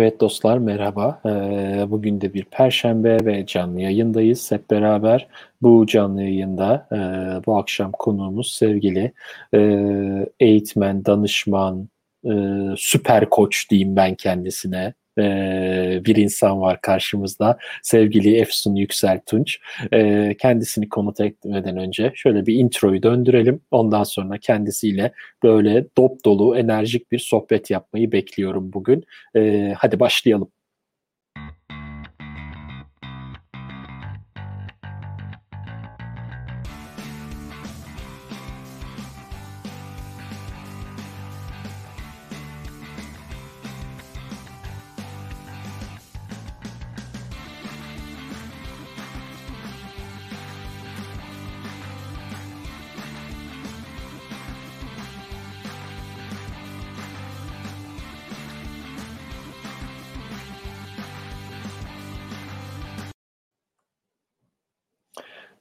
Evet dostlar merhaba. Ee, bugün de bir perşembe ve canlı yayındayız hep beraber. Bu canlı yayında e, bu akşam konuğumuz sevgili e, eğitmen, danışman, e, süper koç diyeyim ben kendisine e, bir insan var karşımızda. Sevgili Efsun Yüksel Tunç. E, kendisini konut etmeden önce şöyle bir introyu döndürelim. Ondan sonra kendisiyle böyle dop dolu, enerjik bir sohbet yapmayı bekliyorum bugün. E, hadi başlayalım.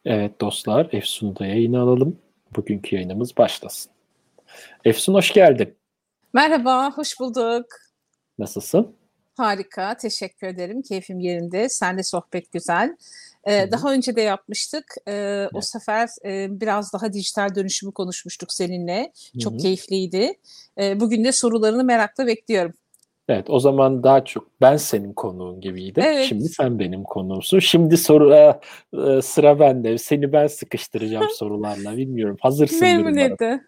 Evet dostlar, Efsun'u da yayına alalım. Bugünkü yayınımız başlasın. Efsun hoş geldin. Merhaba, hoş bulduk. Nasılsın? Harika, teşekkür ederim. Keyfim yerinde. Senle sohbet güzel. Ee, daha önce de yapmıştık. Ee, evet. O sefer e, biraz daha dijital dönüşümü konuşmuştuk seninle. Çok Hı-hı. keyifliydi. Ee, bugün de sorularını merakla bekliyorum. Evet o zaman daha çok ben senin konuğun gibiydim. Evet. Şimdi sen benim konuğumsun. Şimdi soru e, e, sıra bende. Seni ben sıkıştıracağım sorularla. Bilmiyorum. Hazırsın. Memnuniyetle.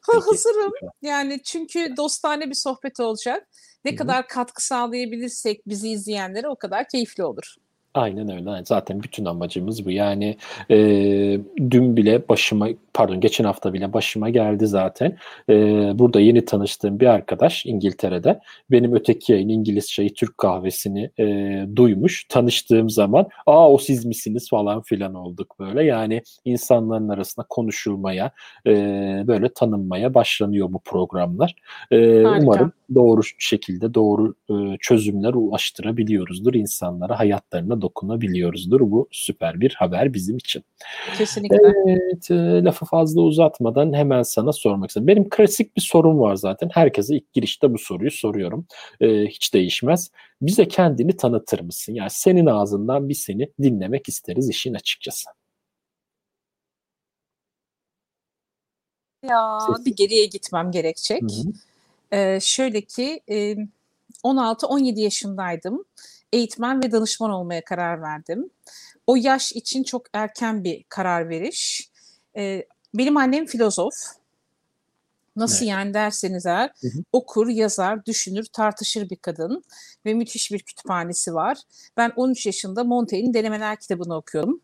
Ha, hazırım. Yani çünkü dostane bir sohbet olacak. Ne Hı-hı. kadar katkı sağlayabilirsek bizi izleyenlere o kadar keyifli olur. Aynen öyle. Zaten bütün amacımız bu. Yani e, dün bile başıma, pardon geçen hafta bile başıma geldi zaten. E, burada yeni tanıştığım bir arkadaş İngiltere'de benim öteki yayın İngiliz çayı Türk kahvesini e, duymuş. Tanıştığım zaman aa o siz misiniz falan filan olduk böyle. Yani insanların arasında konuşulmaya, e, böyle tanınmaya başlanıyor bu programlar. E, umarım doğru şekilde doğru e, çözümler ulaştırabiliyoruzdur insanlara, hayatlarına dokunabiliyoruzdur. Bu süper bir haber bizim için. Kesinlikle. Evet, e, lafı fazla uzatmadan hemen sana sormak istiyorum. Benim klasik bir sorum var zaten. Herkese ilk girişte bu soruyu soruyorum. E, hiç değişmez. Bize kendini tanıtır mısın? Yani senin ağzından bir seni dinlemek isteriz işin açıkçası. Ya Ses. bir geriye gitmem gerekecek. Ee, şöyle ki e, 16-17 yaşındaydım eğitmen ve danışman olmaya karar verdim. O yaş için çok erken bir karar veriş. Ee, benim annem filozof. Nasıl evet. yani derseniz eğer hı hı. okur, yazar, düşünür, tartışır bir kadın ve müthiş bir kütüphanesi var. Ben 13 yaşında Montaigne'in Denemeler kitabını okuyordum.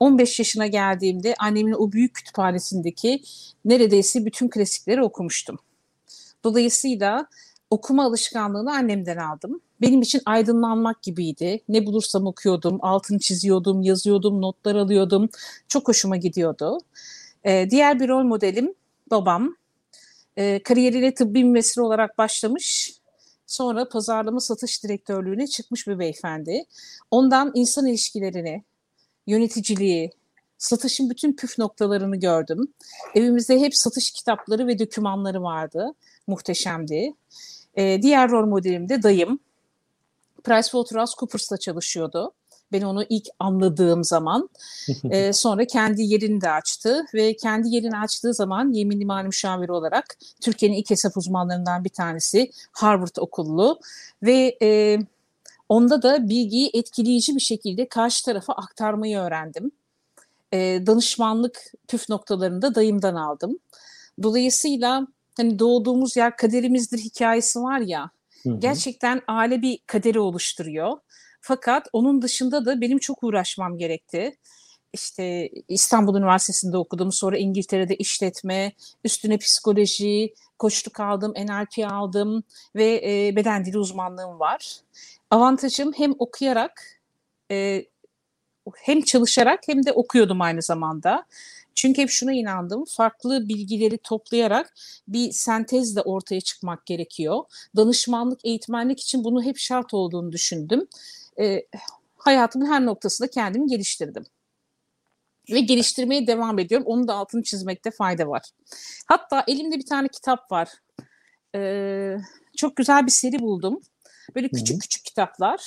15 yaşına geldiğimde annemin o büyük kütüphanesindeki neredeyse bütün klasikleri okumuştum. Dolayısıyla okuma alışkanlığını annemden aldım benim için aydınlanmak gibiydi. Ne bulursam okuyordum, altını çiziyordum, yazıyordum, notlar alıyordum. Çok hoşuma gidiyordu. Ee, diğer bir rol modelim babam. Ee, kariyerine tıbbi mümessil olarak başlamış. Sonra pazarlama satış direktörlüğüne çıkmış bir beyefendi. Ondan insan ilişkilerini, yöneticiliği, satışın bütün püf noktalarını gördüm. Evimizde hep satış kitapları ve dokümanları vardı. Muhteşemdi. Ee, diğer rol modelim de dayım. PricewaterhouseCoopers'ta çalışıyordu. Ben onu ilk anladığım zaman. e, sonra kendi yerini de açtı ve kendi yerini açtığı zaman yeminli mali müşaviri olarak Türkiye'nin ilk hesap uzmanlarından bir tanesi Harvard okullu ve e, onda da bilgiyi etkileyici bir şekilde karşı tarafa aktarmayı öğrendim. E, danışmanlık püf noktalarını da dayımdan aldım. Dolayısıyla hani doğduğumuz yer kaderimizdir hikayesi var ya Hı-hı. Gerçekten aile bir kaderi oluşturuyor. Fakat onun dışında da benim çok uğraşmam gerekti. İşte İstanbul Üniversitesi'nde okudum. Sonra İngiltere'de işletme, üstüne psikoloji, koçluk aldım, NLP aldım ve e, beden dili uzmanlığım var. Avantajım hem okuyarak e, hem çalışarak hem de okuyordum aynı zamanda. Çünkü hep şuna inandım. Farklı bilgileri toplayarak bir sentezle ortaya çıkmak gerekiyor. Danışmanlık, eğitmenlik için bunu hep şart olduğunu düşündüm. E, hayatımın her noktasında kendimi geliştirdim. Ve geliştirmeye devam ediyorum. Onun da altını çizmekte fayda var. Hatta elimde bir tane kitap var. Ee, çok güzel bir seri buldum. Böyle küçük Hı-hı. küçük kitaplar.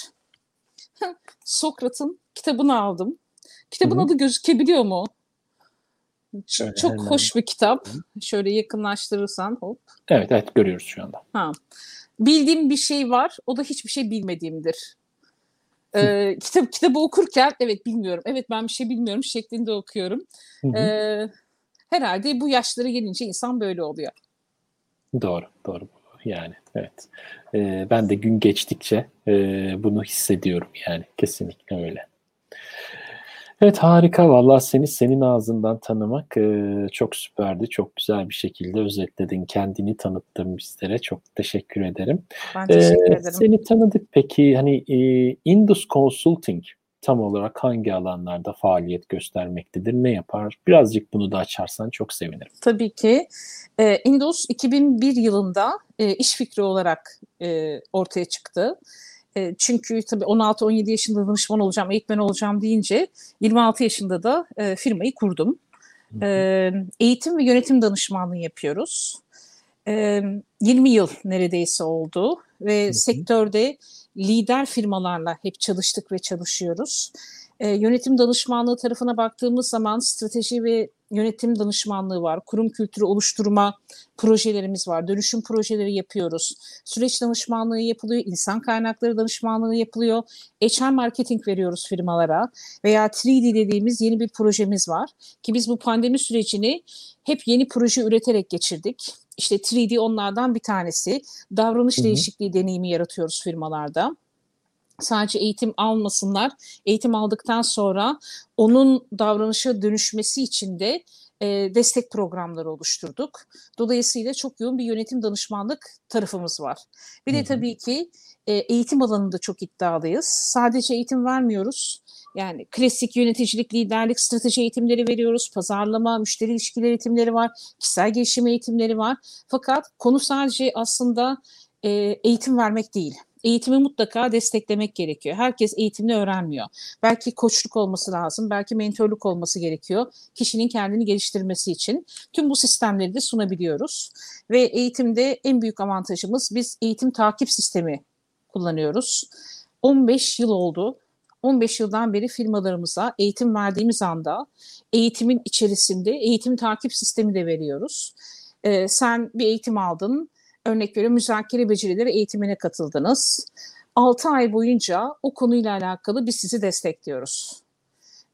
Sokrat'ın kitabını aldım. Kitabın Hı-hı. adı gözükebiliyor mu? Şöyle Çok hemen. hoş bir kitap. Şöyle yakınlaştırırsan hop. Evet evet görüyoruz şu anda. Ha. Bildiğim bir şey var. O da hiçbir şey bilmediğimdir. Ee, kitap kitabı okurken evet bilmiyorum. Evet ben bir şey bilmiyorum şeklinde okuyorum. Ee, herhalde bu yaşlara gelince insan böyle oluyor. Doğru, doğru. Yani evet. Ee, ben de gün geçtikçe e, bunu hissediyorum yani kesinlikle öyle. Evet harika vallahi seni senin ağzından tanımak e, çok süperdi. Çok güzel bir şekilde özetledin. Kendini tanıttın bizlere. Çok teşekkür ederim. Ben teşekkür ederim. Seni tanıdık peki hani e, Indus Consulting tam olarak hangi alanlarda faaliyet göstermektedir? Ne yapar? Birazcık bunu da açarsan çok sevinirim. Tabii ki. E, Indus 2001 yılında e, iş fikri olarak e, ortaya çıktı. E, çünkü tabii 16-17 yaşında danışman olacağım, eğitmen olacağım deyince 26 yaşında da e, firmayı kurdum. E, eğitim ve yönetim danışmanlığı yapıyoruz. E, 20 yıl neredeyse oldu ve hı hı. sektörde lider firmalarla hep çalıştık ve çalışıyoruz. E, yönetim danışmanlığı tarafına baktığımız zaman strateji ve yönetim danışmanlığı var. Kurum kültürü oluşturma projelerimiz var. Dönüşüm projeleri yapıyoruz. Süreç danışmanlığı yapılıyor. insan kaynakları danışmanlığı yapılıyor. HR marketing veriyoruz firmalara. Veya 3D dediğimiz yeni bir projemiz var. Ki biz bu pandemi sürecini hep yeni proje üreterek geçirdik. İşte 3D onlardan bir tanesi. Davranış Hı-hı. değişikliği deneyimi yaratıyoruz firmalarda sadece eğitim almasınlar. Eğitim aldıktan sonra onun davranışa dönüşmesi için de e, destek programları oluşturduk. Dolayısıyla çok yoğun bir yönetim danışmanlık tarafımız var. Bir de tabii ki e, eğitim alanında çok iddialıyız. Sadece eğitim vermiyoruz. Yani klasik yöneticilik, liderlik, strateji eğitimleri veriyoruz. Pazarlama, müşteri ilişkileri eğitimleri var. Kişisel gelişim eğitimleri var. Fakat konu sadece aslında e, eğitim vermek değil eğitimi mutlaka desteklemek gerekiyor. Herkes eğitimini öğrenmiyor. Belki koçluk olması lazım, belki mentorluk olması gerekiyor kişinin kendini geliştirmesi için. Tüm bu sistemleri de sunabiliyoruz. Ve eğitimde en büyük avantajımız biz eğitim takip sistemi kullanıyoruz. 15 yıl oldu. 15 yıldan beri firmalarımıza eğitim verdiğimiz anda eğitimin içerisinde eğitim takip sistemi de veriyoruz. Ee, sen bir eğitim aldın, örnek veriyorum müzakere becerileri eğitimine katıldınız. 6 ay boyunca o konuyla alakalı biz sizi destekliyoruz.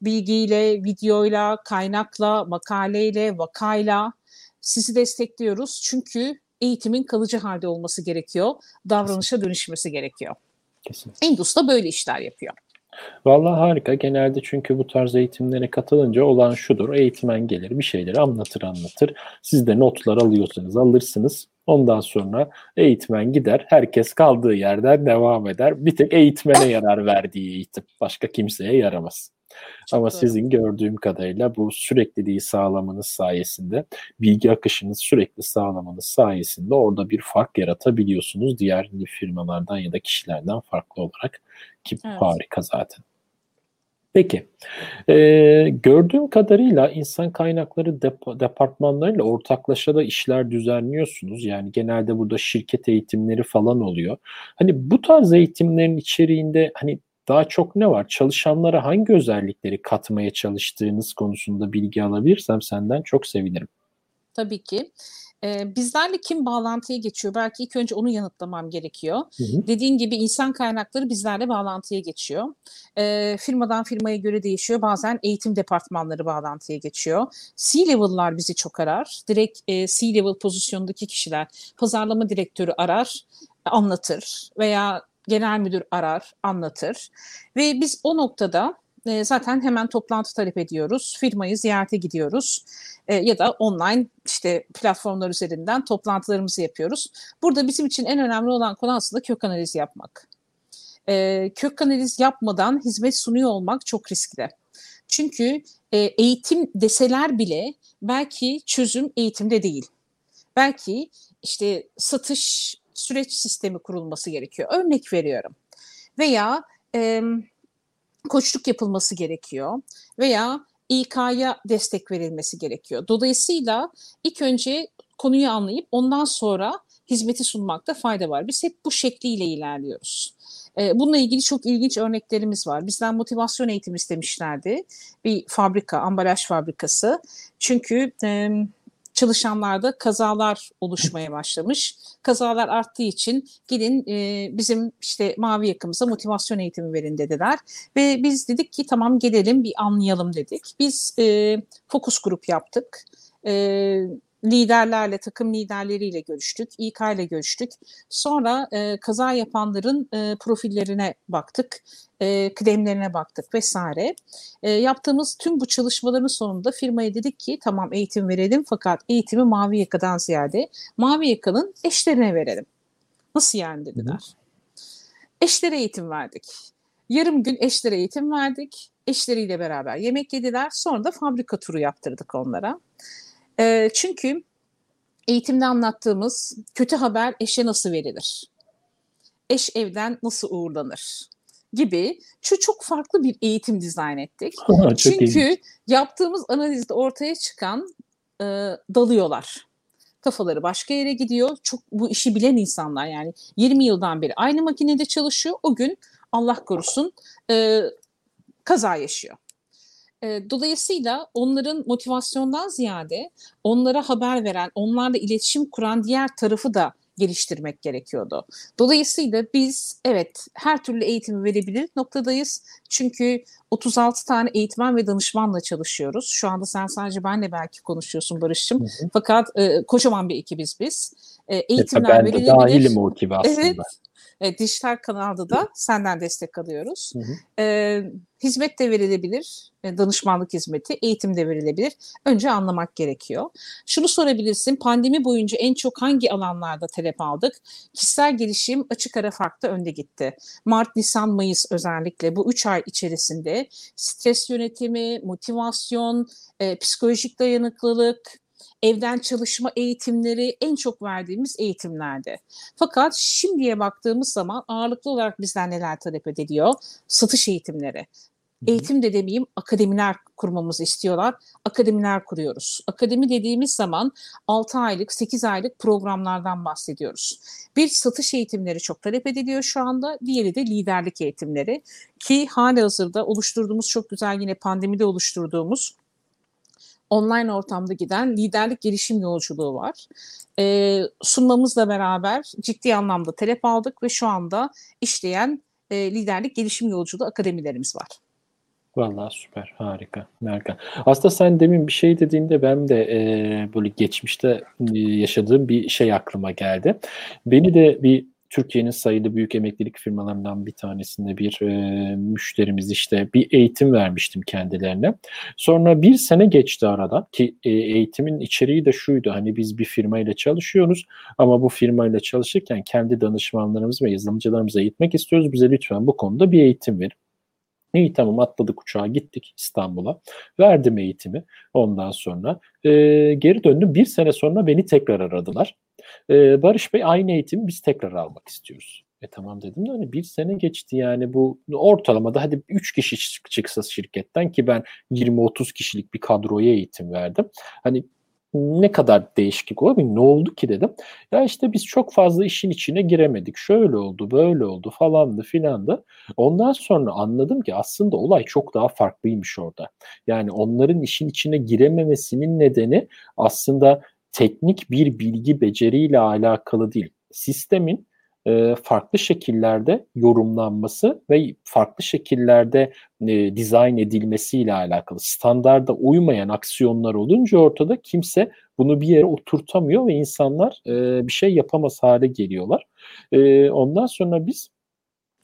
Bilgiyle, videoyla, kaynakla, makaleyle, vakayla sizi destekliyoruz. Çünkü eğitimin kalıcı halde olması gerekiyor. Davranışa dönüşmesi gerekiyor. Kesinlikle. Endus da böyle işler yapıyor. Vallahi harika. Genelde çünkü bu tarz eğitimlere katılınca olan şudur. Eğitmen gelir bir şeyleri anlatır anlatır. Siz de notlar alıyorsanız alırsınız. Ondan sonra eğitmen gider. Herkes kaldığı yerden devam eder. Bir tek eğitmene yarar verdiği eğitim. Başka kimseye yaramaz. Çok Ama doğru. sizin gördüğüm kadarıyla bu sürekliliği sağlamanız sayesinde, bilgi akışını sürekli sağlamanız sayesinde orada bir fark yaratabiliyorsunuz diğer firmalardan ya da kişilerden farklı olarak ki evet. harika zaten. Peki, ee, gördüğüm kadarıyla insan kaynakları dep- departmanlarıyla ortaklaşa da işler düzenliyorsunuz. Yani genelde burada şirket eğitimleri falan oluyor. Hani bu tarz eğitimlerin içeriğinde hani daha çok ne var? Çalışanlara hangi özellikleri katmaya çalıştığınız konusunda bilgi alabilirsem senden çok sevinirim. Tabii ki. Bizlerle kim bağlantıya geçiyor? Belki ilk önce onu yanıtlamam gerekiyor. Hı hı. Dediğin gibi insan kaynakları bizlerle bağlantıya geçiyor. Ee, firmadan firmaya göre değişiyor. Bazen eğitim departmanları bağlantıya geçiyor. C-level'lar bizi çok arar. Direkt e, C-level pozisyondaki kişiler pazarlama direktörü arar, anlatır veya genel müdür arar, anlatır. Ve biz o noktada e, zaten hemen toplantı talep ediyoruz. Firmayı ziyarete gidiyoruz. E, ya da online işte platformlar üzerinden toplantılarımızı yapıyoruz. Burada bizim için en önemli olan konu aslında kök analizi yapmak. E, kök analiz yapmadan hizmet sunuyor olmak çok riskli. Çünkü e, eğitim deseler bile belki çözüm eğitimde değil. Belki işte satış süreç sistemi kurulması gerekiyor. Örnek veriyorum. Veya e, koçluk yapılması gerekiyor veya İK'ya destek verilmesi gerekiyor. Dolayısıyla ilk önce konuyu anlayıp ondan sonra hizmeti sunmakta fayda var. Biz hep bu şekliyle ilerliyoruz. E, bununla ilgili çok ilginç örneklerimiz var. Bizden motivasyon eğitimi istemişlerdi. Bir fabrika, ambalaj fabrikası. Çünkü çalışanlarda kazalar oluşmaya başlamış. Kazalar arttığı için gidin e, bizim işte mavi yakımıza motivasyon eğitimi verin dediler. Ve biz dedik ki tamam gelelim bir anlayalım dedik. Biz e, fokus grup yaptık. E, liderlerle, takım liderleriyle görüştük, İK ile görüştük. Sonra e, kaza yapanların e, profillerine baktık, e, kıdemlerine baktık vesaire. E, yaptığımız tüm bu çalışmaların sonunda firmaya dedik ki tamam eğitim verelim fakat eğitimi mavi yakadan ziyade mavi yakanın eşlerine verelim. Nasıl yani dediler. Eşlere eğitim verdik. Yarım gün eşlere eğitim verdik. Eşleriyle beraber yemek yediler. Sonra da fabrika turu yaptırdık onlara. E, çünkü eğitimde anlattığımız kötü haber eşe nasıl verilir? Eş evden nasıl uğurlanır? gibi şu çok farklı bir eğitim dizayn ettik. Çünkü iyi. yaptığımız analizde ortaya çıkan e, dalıyorlar. Kafaları başka yere gidiyor. Çok bu işi bilen insanlar yani 20 yıldan beri aynı makinede çalışıyor. O gün Allah korusun e, kaza yaşıyor. Dolayısıyla onların motivasyondan ziyade onlara haber veren, onlarla iletişim kuran diğer tarafı da geliştirmek gerekiyordu. Dolayısıyla biz evet her türlü eğitimi verebilir noktadayız. Çünkü 36 tane eğitmen ve danışmanla çalışıyoruz. Şu anda sen sadece benle belki konuşuyorsun Barış'cığım. Hı hı. Fakat e, kocaman bir ekibiz biz. E, eğitimler evet, ben de verilebilir. dahilim o ekibe aslında. Evet, e, dijital kanalda da senden destek alıyoruz. Hı hı. E, hizmet de verilebilir, e, danışmanlık hizmeti, eğitim de verilebilir. Önce anlamak gerekiyor. Şunu sorabilirsin, pandemi boyunca en çok hangi alanlarda talep aldık? Kişisel gelişim açık ara farklı önde gitti. Mart, Nisan, Mayıs özellikle bu üç ay içerisinde stres yönetimi, motivasyon, e, psikolojik dayanıklılık, evden çalışma eğitimleri en çok verdiğimiz eğitimlerde. Fakat şimdiye baktığımız zaman ağırlıklı olarak bizden neler talep ediliyor? Satış eğitimleri. Eğitim de demeyeyim, akademiler kurmamızı istiyorlar. Akademiler kuruyoruz. Akademi dediğimiz zaman 6 aylık, 8 aylık programlardan bahsediyoruz. Bir satış eğitimleri çok talep ediliyor şu anda. Diğeri de liderlik eğitimleri. Ki hali hazırda oluşturduğumuz çok güzel yine pandemide oluşturduğumuz online ortamda giden liderlik gelişim yolculuğu var. E, sunmamızla beraber ciddi anlamda talep aldık ve şu anda işleyen e, liderlik gelişim yolculuğu akademilerimiz var. Vallahi süper, harika, harika. Aslında sen demin bir şey dediğinde ben de e, böyle geçmişte e, yaşadığım bir şey aklıma geldi. Beni de bir Türkiye'nin sayılı büyük emeklilik firmalarından bir tanesinde bir e, müşterimiz işte bir eğitim vermiştim kendilerine. Sonra bir sene geçti arada ki e, eğitimin içeriği de şuydu hani biz bir firmayla çalışıyoruz ama bu firmayla çalışırken kendi danışmanlarımız ve yazılımcılarımıza eğitmek istiyoruz. Bize lütfen bu konuda bir eğitim verin. İyi tamam atladık uçağa gittik İstanbul'a. Verdim eğitimi ondan sonra. E, geri döndüm. Bir sene sonra beni tekrar aradılar. E, Barış Bey aynı eğitimi biz tekrar almak istiyoruz. E tamam dedim de hani bir sene geçti yani bu ortalamada hadi 3 kişi çıksa şirketten ki ben 20-30 kişilik bir kadroya eğitim verdim. Hani ne kadar değişiklik olabilir? Ne oldu ki dedim. Ya işte biz çok fazla işin içine giremedik. Şöyle oldu, böyle oldu falandı filandı. Ondan sonra anladım ki aslında olay çok daha farklıymış orada. Yani onların işin içine girememesinin nedeni aslında teknik bir bilgi beceriyle alakalı değil. Sistemin e, farklı şekillerde yorumlanması ve farklı şekillerde e, dizayn edilmesiyle alakalı. Standarda uymayan aksiyonlar olunca ortada kimse bunu bir yere oturtamıyor ve insanlar e, bir şey yapamaz hale geliyorlar. E, ondan sonra biz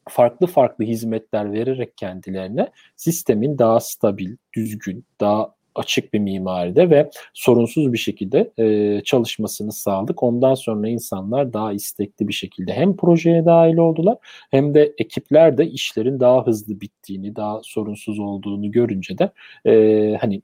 farklı farklı hizmetler vererek kendilerine sistemin daha stabil, düzgün, daha açık bir mimaride ve sorunsuz bir şekilde e, çalışmasını sağladık. Ondan sonra insanlar daha istekli bir şekilde hem projeye dahil oldular hem de ekipler de işlerin daha hızlı bittiğini, daha sorunsuz olduğunu görünce de e, hani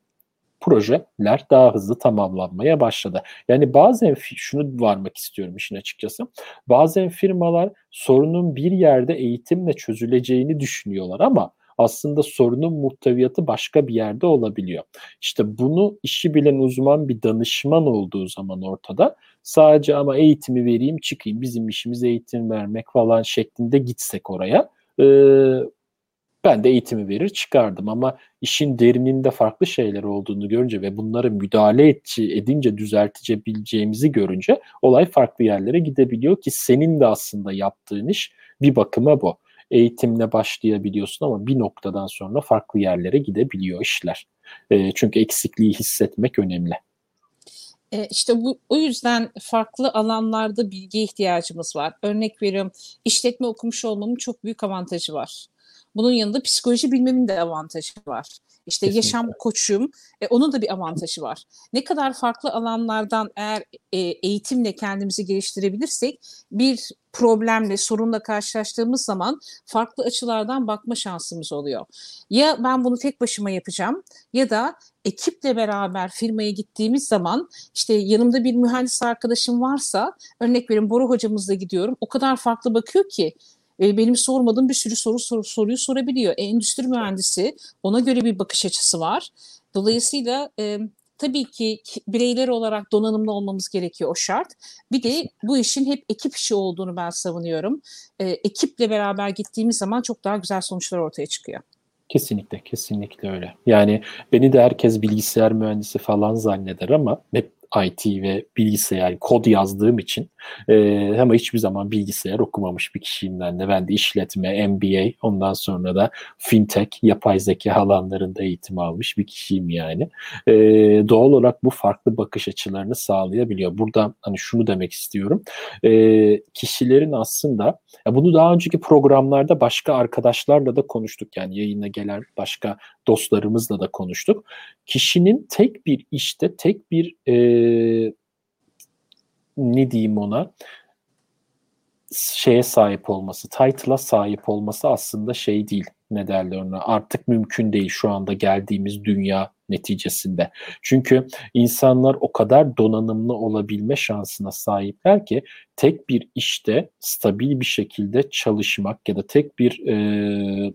projeler daha hızlı tamamlanmaya başladı. Yani bazen şunu varmak istiyorum işin açıkçası. Bazen firmalar sorunun bir yerde eğitimle çözüleceğini düşünüyorlar ama aslında sorunun muhteviyatı başka bir yerde olabiliyor. İşte bunu işi bilen uzman bir danışman olduğu zaman ortada sadece ama eğitimi vereyim çıkayım bizim işimiz eğitim vermek falan şeklinde gitsek oraya e, ben de eğitimi verir çıkardım ama işin derininde farklı şeyler olduğunu görünce ve bunları müdahale etçi, edince düzeltebileceğimizi görünce olay farklı yerlere gidebiliyor ki senin de aslında yaptığın iş bir bakıma bu. Eğitimle başlayabiliyorsun ama bir noktadan sonra farklı yerlere gidebiliyor işler. E, çünkü eksikliği hissetmek önemli. E, işte bu o yüzden farklı alanlarda bilgi ihtiyacımız var. Örnek veriyorum, işletme okumuş olmamın çok büyük avantajı var. Bunun yanında psikoloji bilmemin de avantajı var. İşte Kesinlikle. yaşam koçum, e, onun da bir avantajı var. Ne kadar farklı alanlardan eğer e, eğitimle kendimizi geliştirebilirsek bir problemle, sorunla karşılaştığımız zaman farklı açılardan bakma şansımız oluyor. Ya ben bunu tek başıma yapacağım ya da ekiple beraber firmaya gittiğimiz zaman işte yanımda bir mühendis arkadaşım varsa örnek verin Boru hocamızla gidiyorum. O kadar farklı bakıyor ki e, benim sormadığım bir sürü soru sor, soruyu sorabiliyor. E, endüstri mühendisi ona göre bir bakış açısı var. Dolayısıyla e, tabii ki bireyler olarak donanımlı olmamız gerekiyor o şart. Bir de bu işin hep ekip işi olduğunu ben savunuyorum. E, ekiple beraber gittiğimiz zaman çok daha güzel sonuçlar ortaya çıkıyor. Kesinlikle, kesinlikle öyle. Yani beni de herkes bilgisayar mühendisi falan zanneder ama hep IT ve bilgisayar kod yazdığım için e, ama hiçbir zaman bilgisayar okumamış bir kişiyim ben de. Ben de işletme, MBA, ondan sonra da fintech, yapay zeka alanlarında eğitim almış bir kişiyim yani. E, doğal olarak bu farklı bakış açılarını sağlayabiliyor. Burada hani şunu demek istiyorum. E, kişilerin aslında ya bunu daha önceki programlarda başka arkadaşlarla da konuştuk. Yani yayına gelen başka dostlarımızla da konuştuk. Kişinin tek bir işte, tek bir e, ne diyeyim ona şeye sahip olması, title'a sahip olması aslında şey değil. Ne derler ona? Artık mümkün değil şu anda geldiğimiz dünya neticesinde. Çünkü insanlar o kadar donanımlı olabilme şansına sahipler ki tek bir işte stabil bir şekilde çalışmak ya da tek bir e,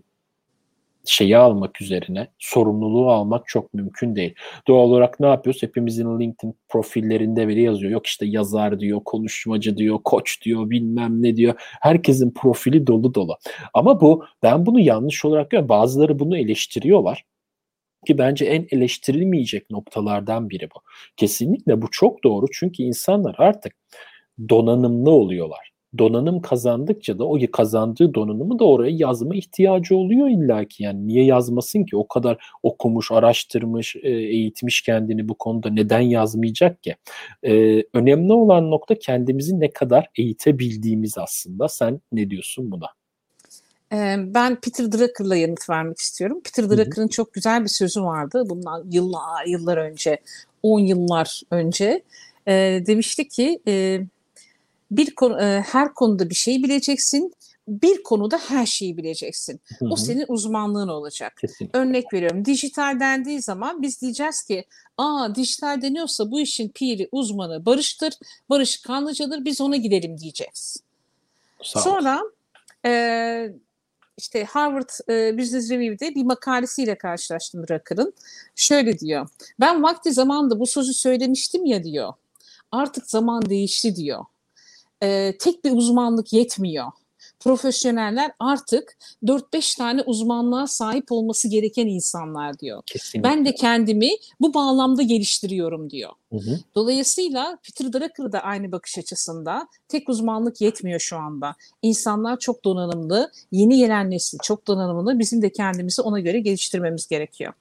şeyi almak üzerine sorumluluğu almak çok mümkün değil. Doğal olarak ne yapıyoruz? Hepimizin LinkedIn profillerinde biri yazıyor. Yok işte yazar diyor, konuşmacı diyor, koç diyor, bilmem ne diyor. Herkesin profili dolu dolu. Ama bu ben bunu yanlış olarak görüyorum. Bazıları bunu eleştiriyorlar ki bence en eleştirilmeyecek noktalardan biri bu. Kesinlikle bu çok doğru çünkü insanlar artık donanımlı oluyorlar donanım kazandıkça da o kazandığı donanımı da oraya yazma ihtiyacı oluyor illaki. Yani niye yazmasın ki? O kadar okumuş, araştırmış, e, eğitmiş kendini bu konuda neden yazmayacak ki? Ee, önemli olan nokta kendimizi ne kadar eğitebildiğimiz aslında. Sen ne diyorsun buna? Ben Peter Drucker'la yanıt vermek istiyorum. Peter Drucker'ın çok güzel bir sözü vardı. Bundan yıllar yıllar önce, 10 yıllar önce. E, demişti ki e, bir konu, e, her konuda bir şey bileceksin. Bir konuda her şeyi bileceksin. Hı hı. O senin uzmanlığın olacak. Kesinlikle. Örnek veriyorum. Dijital dendiği zaman biz diyeceğiz ki aa dijital deniyorsa bu işin piri, uzmanı Barış'tır. Barış Kanlıca'dır. Biz ona gidelim diyeceğiz. Sağ Sonra e, işte Harvard e, Business Review'de bir makalesiyle karşılaştım Rucker'ın. Şöyle diyor. Ben vakti zamanında bu sözü söylemiştim ya diyor. Artık zaman değişti diyor e, tek bir uzmanlık yetmiyor. Profesyoneller artık 4-5 tane uzmanlığa sahip olması gereken insanlar diyor. Kesinlikle. Ben de kendimi bu bağlamda geliştiriyorum diyor. Hı hı. Dolayısıyla Peter Drucker da aynı bakış açısında tek uzmanlık yetmiyor şu anda. İnsanlar çok donanımlı, yeni gelen nesil çok donanımlı. Bizim de kendimizi ona göre geliştirmemiz gerekiyor.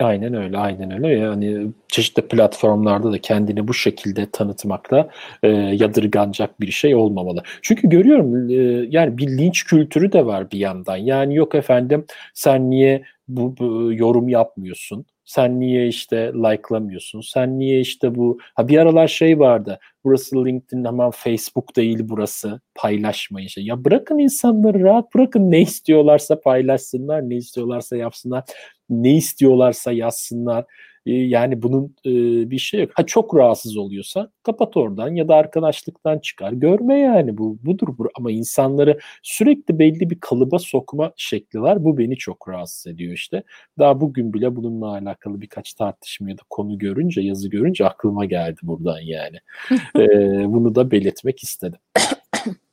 Aynen öyle, aynen öyle. Yani çeşitli platformlarda da kendini bu şekilde tanıtmakla e, yadırganacak bir şey olmamalı. Çünkü görüyorum e, yani bir linç kültürü de var bir yandan. Yani yok efendim sen niye bu, bu yorum yapmıyorsun? Sen niye işte like'lamıyorsun? Sen niye işte bu ha bir aralar şey vardı. Burası LinkedIn ama Facebook değil burası. Paylaşmayın şey. Ya bırakın insanları rahat bırakın ne istiyorlarsa paylaşsınlar, ne istiyorlarsa yapsınlar, ne istiyorlarsa yazsınlar. E, yani bunun e, bir şey yok. Ha çok rahatsız oluyorsa kapat oradan ya da arkadaşlıktan çıkar. Görme yani bu budur bu. Ama insanları sürekli belli bir kalıba sokma şekli var. Bu beni çok rahatsız ediyor işte. Daha bugün bile bununla alakalı birkaç tartışma ya da konu görünce, yazı görünce aklıma geldi buradan yani. e, bunu da belirtmek istedim.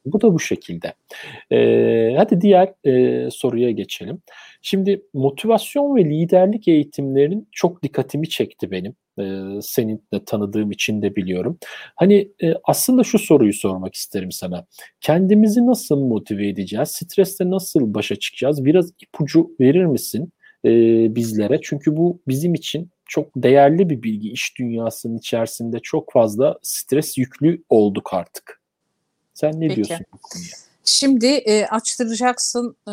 Bu da bu şekilde. Ee, hadi diğer e, soruya geçelim. Şimdi motivasyon ve liderlik eğitimlerin çok dikkatimi çekti benim. Ee, senin de tanıdığım için de biliyorum. Hani e, aslında şu soruyu sormak isterim sana. Kendimizi nasıl motive edeceğiz? Stresle nasıl başa çıkacağız? Biraz ipucu verir misin e, bizlere? Çünkü bu bizim için çok değerli bir bilgi. İş dünyasının içerisinde çok fazla stres yüklü olduk artık. Sen ne Peki. diyorsun? Şimdi e, açtıracaksın e,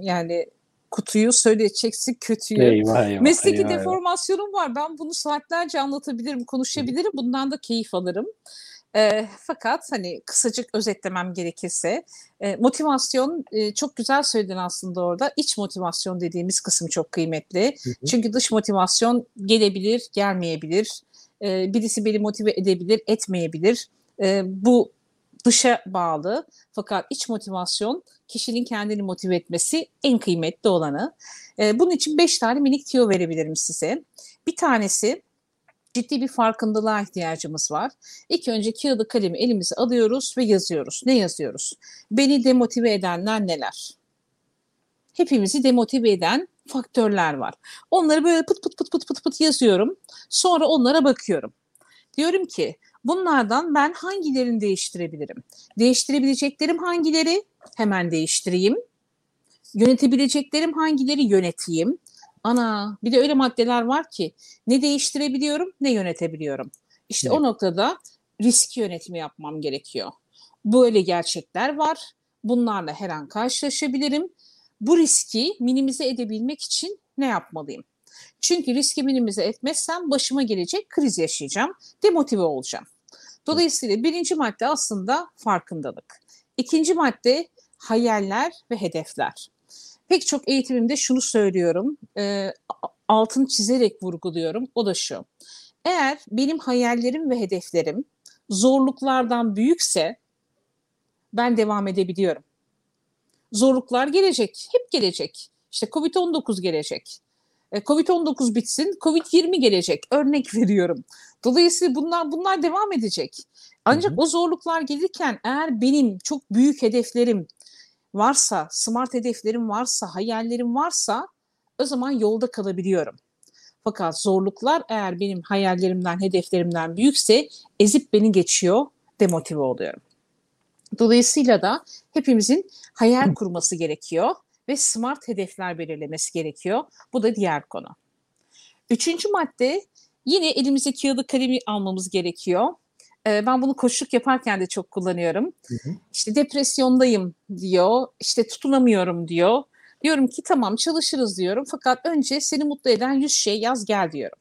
yani kutuyu söyleyeceksin kötüyü. Eyvah, eyvah, Mesleki eyvah, deformasyonum var. Ben bunu saatlerce anlatabilirim, konuşabilirim. Bundan da keyif alırım. E, fakat hani kısacık özetlemem gerekirse e, motivasyon e, çok güzel söyledin aslında orada. İç motivasyon dediğimiz kısım çok kıymetli. Hı hı. Çünkü dış motivasyon gelebilir, gelmeyebilir. E, birisi beni motive edebilir, etmeyebilir. E, bu dışa bağlı fakat iç motivasyon kişinin kendini motive etmesi en kıymetli olanı. E, bunun için beş tane minik tiyo verebilirim size. Bir tanesi ciddi bir farkındalığa ihtiyacımız var. İlk önce kağıdı kalemi elimize alıyoruz ve yazıyoruz. Ne yazıyoruz? Beni demotive edenler neler? Hepimizi demotive eden faktörler var. Onları böyle pıt pıt pıt pıt pıt pıt yazıyorum. Sonra onlara bakıyorum. Diyorum ki Bunlardan ben hangilerini değiştirebilirim? Değiştirebileceklerim hangileri? Hemen değiştireyim. Yönetebileceklerim hangileri? Yöneteyim. Ana bir de öyle maddeler var ki ne değiştirebiliyorum ne yönetebiliyorum. İşte evet. o noktada risk yönetimi yapmam gerekiyor. Böyle gerçekler var. Bunlarla her an karşılaşabilirim. Bu riski minimize edebilmek için ne yapmalıyım? Çünkü riski minimize etmezsem başıma gelecek kriz yaşayacağım, demotive olacağım. Dolayısıyla birinci madde aslında farkındalık. İkinci madde hayaller ve hedefler. Pek çok eğitimimde şunu söylüyorum, e, altını çizerek vurguluyorum. O da şu. Eğer benim hayallerim ve hedeflerim zorluklardan büyükse ben devam edebiliyorum. Zorluklar gelecek, hep gelecek. İşte Covid-19 gelecek. E, Covid-19 bitsin, Covid-20 gelecek. Örnek veriyorum. Dolayısıyla bunlar bunlar devam edecek. Ancak hı hı. o zorluklar gelirken eğer benim çok büyük hedeflerim varsa, smart hedeflerim varsa, hayallerim varsa o zaman yolda kalabiliyorum. Fakat zorluklar eğer benim hayallerimden, hedeflerimden büyükse ezip beni geçiyor, demotive oluyorum. Dolayısıyla da hepimizin hayal kurması gerekiyor ve smart hedefler belirlemesi gerekiyor. Bu da diğer konu. Üçüncü madde yine elimize kağıdı kalemi almamız gerekiyor. Ee, ben bunu koşuluk yaparken de çok kullanıyorum. Hı hı. İşte depresyondayım diyor, işte tutunamıyorum diyor. Diyorum ki tamam çalışırız diyorum fakat önce seni mutlu eden 100 şey yaz gel diyorum.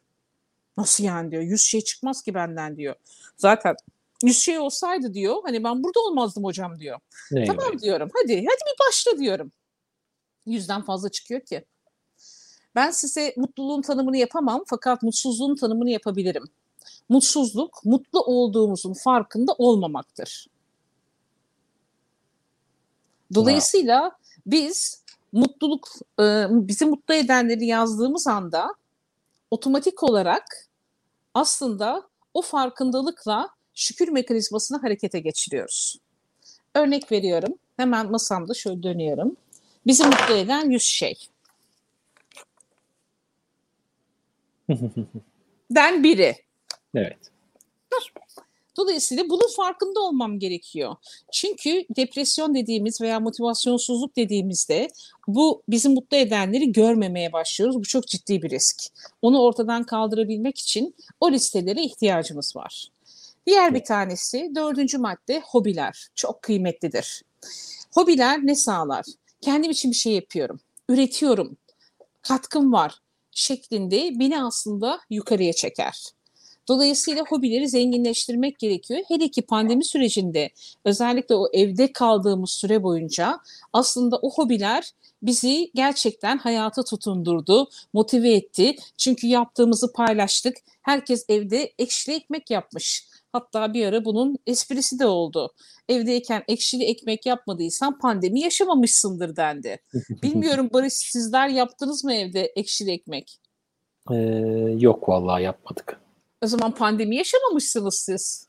Nasıl yani diyor 100 şey çıkmaz ki benden diyor. Zaten 100 şey olsaydı diyor hani ben burada olmazdım hocam diyor. Ne tamam yani? diyorum hadi hadi bir başla diyorum yüzden fazla çıkıyor ki. Ben size mutluluğun tanımını yapamam fakat mutsuzluğun tanımını yapabilirim. Mutsuzluk, mutlu olduğumuzun farkında olmamaktır. Dolayısıyla biz mutluluk, e, bizi mutlu edenleri yazdığımız anda otomatik olarak aslında o farkındalıkla şükür mekanizmasını harekete geçiriyoruz. Örnek veriyorum. Hemen masamda şöyle dönüyorum. Bizi mutlu eden 100 şey. Den biri. Evet. Dolayısıyla bunun farkında olmam gerekiyor. Çünkü depresyon dediğimiz veya motivasyonsuzluk dediğimizde bu bizi mutlu edenleri görmemeye başlıyoruz. Bu çok ciddi bir risk. Onu ortadan kaldırabilmek için o listelere ihtiyacımız var. Diğer bir tanesi dördüncü madde hobiler. Çok kıymetlidir. Hobiler ne sağlar? Kendim için bir şey yapıyorum, üretiyorum, katkım var şeklinde beni aslında yukarıya çeker. Dolayısıyla hobileri zenginleştirmek gerekiyor. Hele ki pandemi sürecinde özellikle o evde kaldığımız süre boyunca aslında o hobiler bizi gerçekten hayata tutundurdu, motive etti. Çünkü yaptığımızı paylaştık. Herkes evde ekşili ekmek yapmış. Hatta bir ara bunun esprisi de oldu. Evdeyken ekşili ekmek yapmadıysan pandemi yaşamamışsındır dendi. Bilmiyorum Barış sizler yaptınız mı evde ekşili ekmek? Ee, yok vallahi yapmadık. O zaman pandemi yaşamamışsınız siz.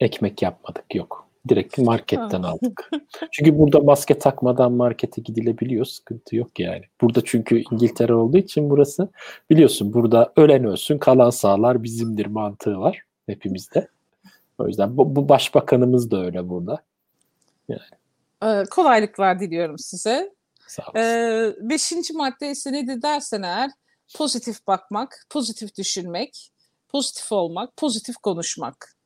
Ekmek yapmadık yok. Direkt marketten aldık. Çünkü burada maske takmadan markete gidilebiliyor. Sıkıntı yok yani. Burada çünkü İngiltere olduğu için burası biliyorsun burada ölen ölsün kalan sağlar bizimdir mantığı var hepimizde. O yüzden bu, bu başbakanımız da öyle burada. Yani. Ee, kolaylıklar diliyorum size. Sağ Ee, beşinci madde ise nedir dersen eğer pozitif bakmak, pozitif düşünmek, pozitif olmak, pozitif konuşmak.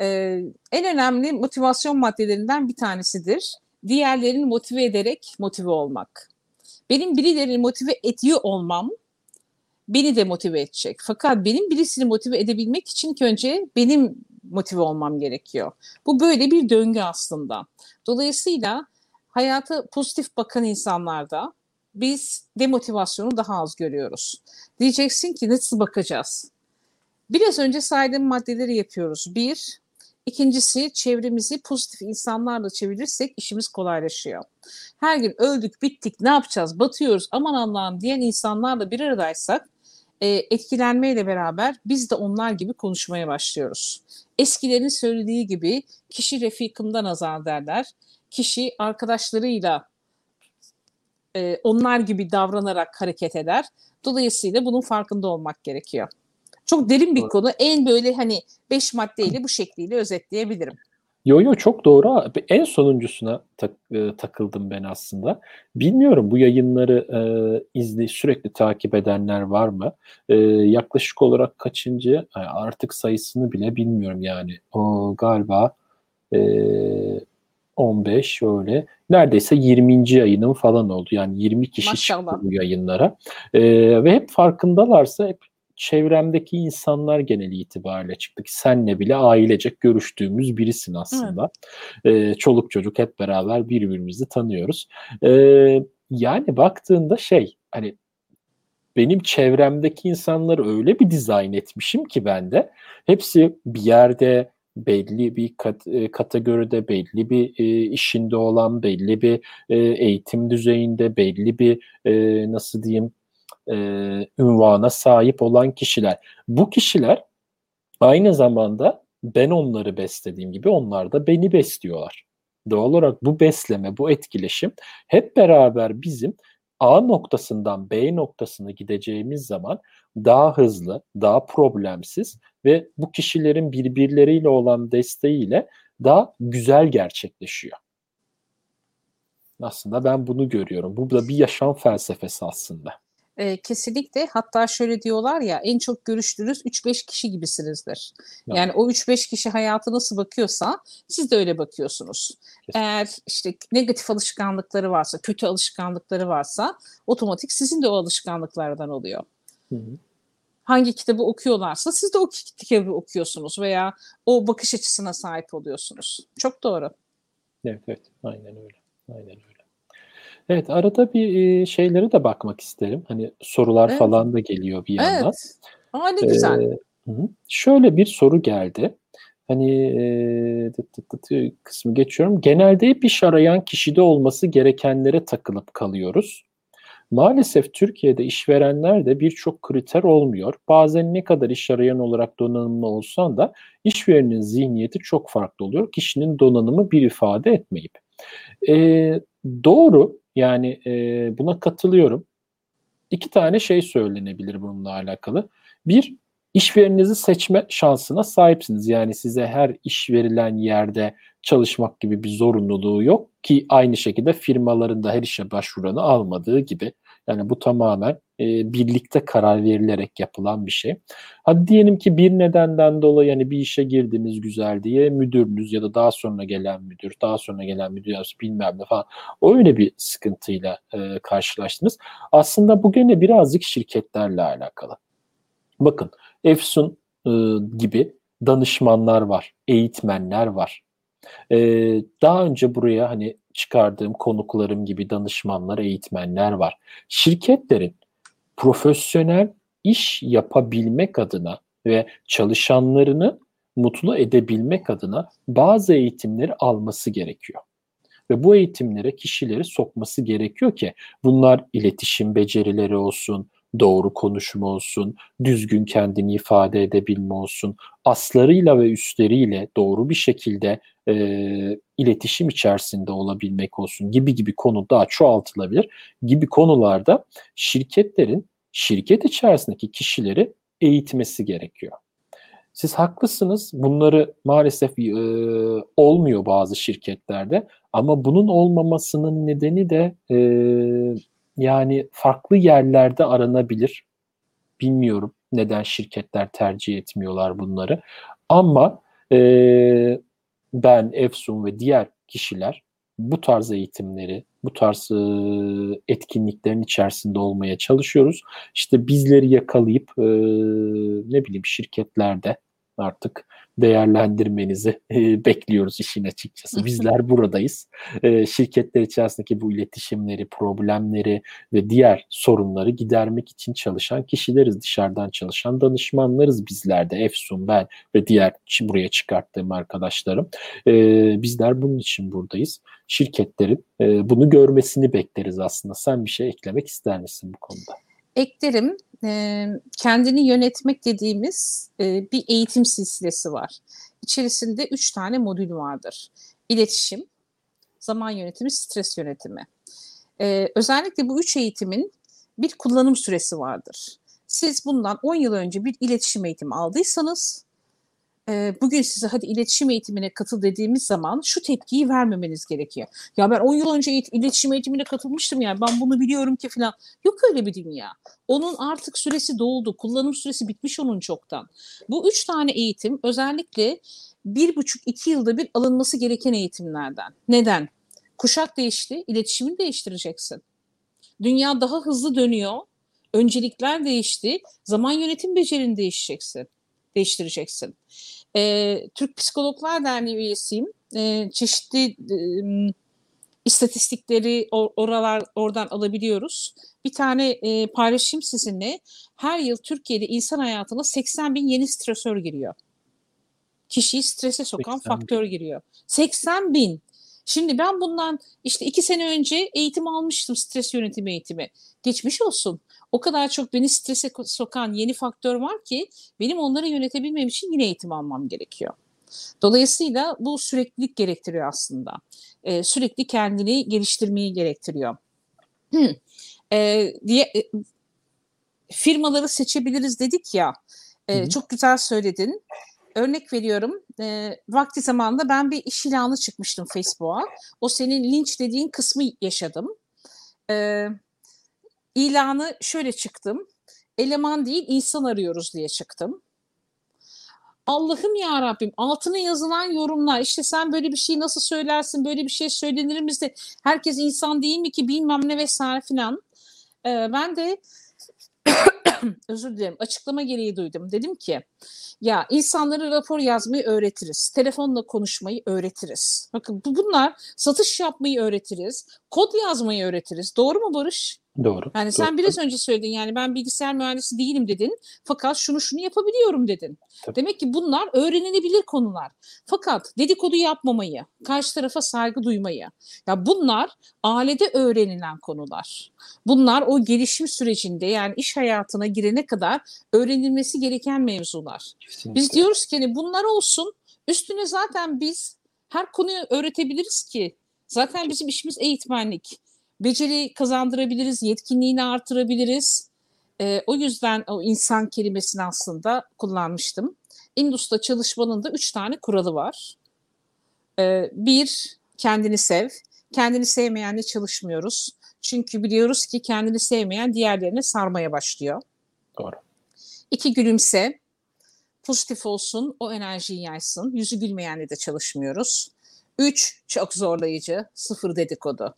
Ee, en önemli motivasyon maddelerinden bir tanesidir. Diğerlerini motive ederek motive olmak. Benim birilerini motive ediyor olmam beni de motive edecek. Fakat benim birisini motive edebilmek için önce benim motive olmam gerekiyor. Bu böyle bir döngü aslında. Dolayısıyla hayata pozitif bakan insanlarda biz demotivasyonu daha az görüyoruz. Diyeceksin ki nasıl bakacağız? Biraz önce saydığım maddeleri yapıyoruz. Bir, ikincisi çevremizi pozitif insanlarla çevirirsek işimiz kolaylaşıyor. Her gün öldük, bittik, ne yapacağız, batıyoruz, aman Allah'ım diyen insanlarla bir aradaysak e, etkilenmeyle beraber biz de onlar gibi konuşmaya başlıyoruz. Eskilerin söylediği gibi kişi refikimden azar derler. Kişi arkadaşlarıyla e, onlar gibi davranarak hareket eder. Dolayısıyla bunun farkında olmak gerekiyor. Çok derin bir konu. En böyle hani beş maddeyle bu şekliyle özetleyebilirim. Yo yo çok doğru. En sonuncusuna tak, e, takıldım ben aslında. Bilmiyorum bu yayınları e, izli sürekli takip edenler var mı? E, yaklaşık olarak kaçıncı e, artık sayısını bile bilmiyorum yani. O galiba e, 15 öyle. Neredeyse 20. yayının falan oldu. Yani 20 kişi Maşallah. çıktı bu yayınlara. E, ve hep farkındalarsa hep çevremdeki insanlar genel itibariyle çıktık. Senle bile ailecek görüştüğümüz birisin aslında. Evet. Ee, çoluk çocuk hep beraber birbirimizi tanıyoruz. Ee, yani baktığında şey hani benim çevremdeki insanları öyle bir dizayn etmişim ki ben de hepsi bir yerde belli bir kat, e, kategoride belli bir e, işinde olan belli bir e, eğitim düzeyinde belli bir e, nasıl diyeyim e, ünvana sahip olan kişiler. Bu kişiler aynı zamanda ben onları beslediğim gibi onlar da beni besliyorlar. Doğal olarak bu besleme, bu etkileşim hep beraber bizim A noktasından B noktasına gideceğimiz zaman daha hızlı, daha problemsiz ve bu kişilerin birbirleriyle olan desteğiyle daha güzel gerçekleşiyor. Aslında ben bunu görüyorum. Bu da bir yaşam felsefesi aslında. E, kesinlikle hatta şöyle diyorlar ya en çok görüştüğünüz 3-5 kişi gibisinizdir. Yani, yani o 3-5 kişi hayatı nasıl bakıyorsa siz de öyle bakıyorsunuz. Kesinlikle. Eğer işte negatif alışkanlıkları varsa, kötü alışkanlıkları varsa otomatik sizin de o alışkanlıklardan oluyor. Hı hı. Hangi kitabı okuyorlarsa siz de o kitabı okuyorsunuz veya o bakış açısına sahip oluyorsunuz. Çok doğru. Evet, evet. Aynen öyle. Aynen öyle. Evet, arada bir, şeylere de bakmak isterim. Hani sorular Evet. falan da geliyor bir yandan. Evet. A, ne güzel. Eee Hı hı. Şöyle bir soru geldi. Hani, eee, tıt tıt tıt kısmı geçiyorum. Genelde hep iş arayan kişide olması gerekenlere takılıp kalıyoruz. Maalesef Türkiye'de işverenler de birçok kriter olmuyor. Bazen ne kadar iş arayan olarak donanımlı olsan da işverenin zihniyeti çok farklı oluyor. Kişinin donanımı bir ifade etmeyip. Eee, doğru. Yani e, buna katılıyorum. İki tane şey söylenebilir bununla alakalı. Bir, işverenizi seçme şansına sahipsiniz. Yani size her iş verilen yerde çalışmak gibi bir zorunluluğu yok ki aynı şekilde firmaların da her işe başvuranı almadığı gibi. Yani bu tamamen e, birlikte karar verilerek yapılan bir şey. Hadi diyelim ki bir nedenden dolayı yani bir işe girdiniz güzel diye müdürünüz ya da daha sonra gelen müdür, daha sonra gelen müdür bilmem ne falan öyle bir sıkıntıyla e, karşılaştınız. Aslında bu gene birazcık şirketlerle alakalı. Bakın Efsun e, gibi danışmanlar var, eğitmenler var. E, daha önce buraya hani çıkardığım konuklarım gibi danışmanlar, eğitmenler var. Şirketlerin profesyonel iş yapabilmek adına ve çalışanlarını mutlu edebilmek adına bazı eğitimleri alması gerekiyor. Ve bu eğitimlere kişileri sokması gerekiyor ki bunlar iletişim becerileri olsun, doğru konuşma olsun, düzgün kendini ifade edebilme olsun, aslarıyla ve üstleriyle doğru bir şekilde e, iletişim içerisinde olabilmek olsun gibi gibi konu daha çoğaltılabilir gibi konularda şirketlerin şirket içerisindeki kişileri eğitmesi gerekiyor. Siz haklısınız. Bunları maalesef e, olmuyor bazı şirketlerde. Ama bunun olmamasının nedeni de e, yani farklı yerlerde aranabilir. Bilmiyorum neden şirketler tercih etmiyorlar bunları. Ama e, ben, Efsun ve diğer kişiler bu tarz eğitimleri, bu tarz e, etkinliklerin içerisinde olmaya çalışıyoruz. İşte bizleri yakalayıp e, ne bileyim şirketlerde artık değerlendirmenizi e, bekliyoruz işin açıkçası. Bizler buradayız. E, şirketler içerisindeki bu iletişimleri, problemleri ve diğer sorunları gidermek için çalışan kişileriz. Dışarıdan çalışan danışmanlarız bizler de. Efsun, ben ve diğer buraya çıkarttığım arkadaşlarım. E, bizler bunun için buradayız. Şirketlerin e, bunu görmesini bekleriz aslında. Sen bir şey eklemek ister misin bu konuda? Eklerim e, kendini yönetmek dediğimiz e, bir eğitim silsilesi var. İçerisinde üç tane modül vardır. İletişim, zaman yönetimi, stres yönetimi. E, özellikle bu üç eğitimin bir kullanım süresi vardır. Siz bundan 10 yıl önce bir iletişim eğitimi aldıysanız e, bugün size hadi iletişim eğitimine katıl dediğimiz zaman şu tepkiyi vermemeniz gerekiyor. Ya ben 10 yıl önce iletişim eğitimine katılmıştım yani ben bunu biliyorum ki falan. Yok öyle bir dünya. Onun artık süresi doldu. Kullanım süresi bitmiş onun çoktan. Bu üç tane eğitim özellikle bir buçuk iki yılda bir alınması gereken eğitimlerden. Neden? Kuşak değişti, iletişimini değiştireceksin. Dünya daha hızlı dönüyor. Öncelikler değişti. Zaman yönetim becerini değişeceksin değiştireceksin. E, Türk Psikologlar Derneği üyesiyim. E, çeşitli e, istatistikleri or, oralar oradan alabiliyoruz. Bir tane e, paylaşayım sizinle. Her yıl Türkiye'de insan hayatına 80 bin yeni stresör giriyor. Kişiyi strese sokan faktör giriyor. 80 bin. Şimdi ben bundan işte iki sene önce eğitim almıştım stres yönetimi eğitimi. Geçmiş olsun o kadar çok beni strese sokan yeni faktör var ki benim onları yönetebilmem için yine eğitim almam gerekiyor. Dolayısıyla bu süreklilik gerektiriyor aslında. Ee, sürekli kendini geliştirmeyi gerektiriyor. Ee, diye e, firmaları seçebiliriz dedik ya. E, çok güzel söyledin. Örnek veriyorum. E, vakti zamanında ben bir iş ilanı çıkmıştım Facebook'a. O senin linç dediğin kısmı yaşadım. E, ilanı şöyle çıktım. Eleman değil insan arıyoruz diye çıktım. Allah'ım ya Rabbim altına yazılan yorumlar işte sen böyle bir şey nasıl söylersin böyle bir şey söylenir mi de herkes insan değil mi ki bilmem ne vesaire filan. Ee, ben de özür dilerim açıklama gereği duydum. Dedim ki ya insanlara rapor yazmayı öğretiriz. Telefonla konuşmayı öğretiriz. Bakın bu bunlar satış yapmayı öğretiriz. Kod yazmayı öğretiriz. Doğru mu Barış? Doğru. Yani doğru. sen biraz önce söyledin yani ben bilgisayar mühendisi değilim dedin. Fakat şunu şunu yapabiliyorum dedin. Tabii. Demek ki bunlar öğrenilebilir konular. Fakat dedikodu yapmamayı, karşı tarafa saygı duymayı. Ya bunlar ailede öğrenilen konular. Bunlar o gelişim sürecinde yani iş hayatına girene kadar öğrenilmesi gereken mevzular. Kesinlikle. Biz diyoruz ki hani bunlar olsun. Üstüne zaten biz her konuyu öğretebiliriz ki. Zaten bizim işimiz eğitmenlik beceri kazandırabiliriz, yetkinliğini artırabiliriz. E, o yüzden o insan kelimesini aslında kullanmıştım. Indus'ta çalışmanın da üç tane kuralı var. E, bir, kendini sev. Kendini sevmeyenle çalışmıyoruz. Çünkü biliyoruz ki kendini sevmeyen diğerlerine sarmaya başlıyor. Doğru. İki, gülümse. Pozitif olsun, o enerjiyi yaysın. Yüzü gülmeyenle de çalışmıyoruz. Üç, çok zorlayıcı, sıfır dedikodu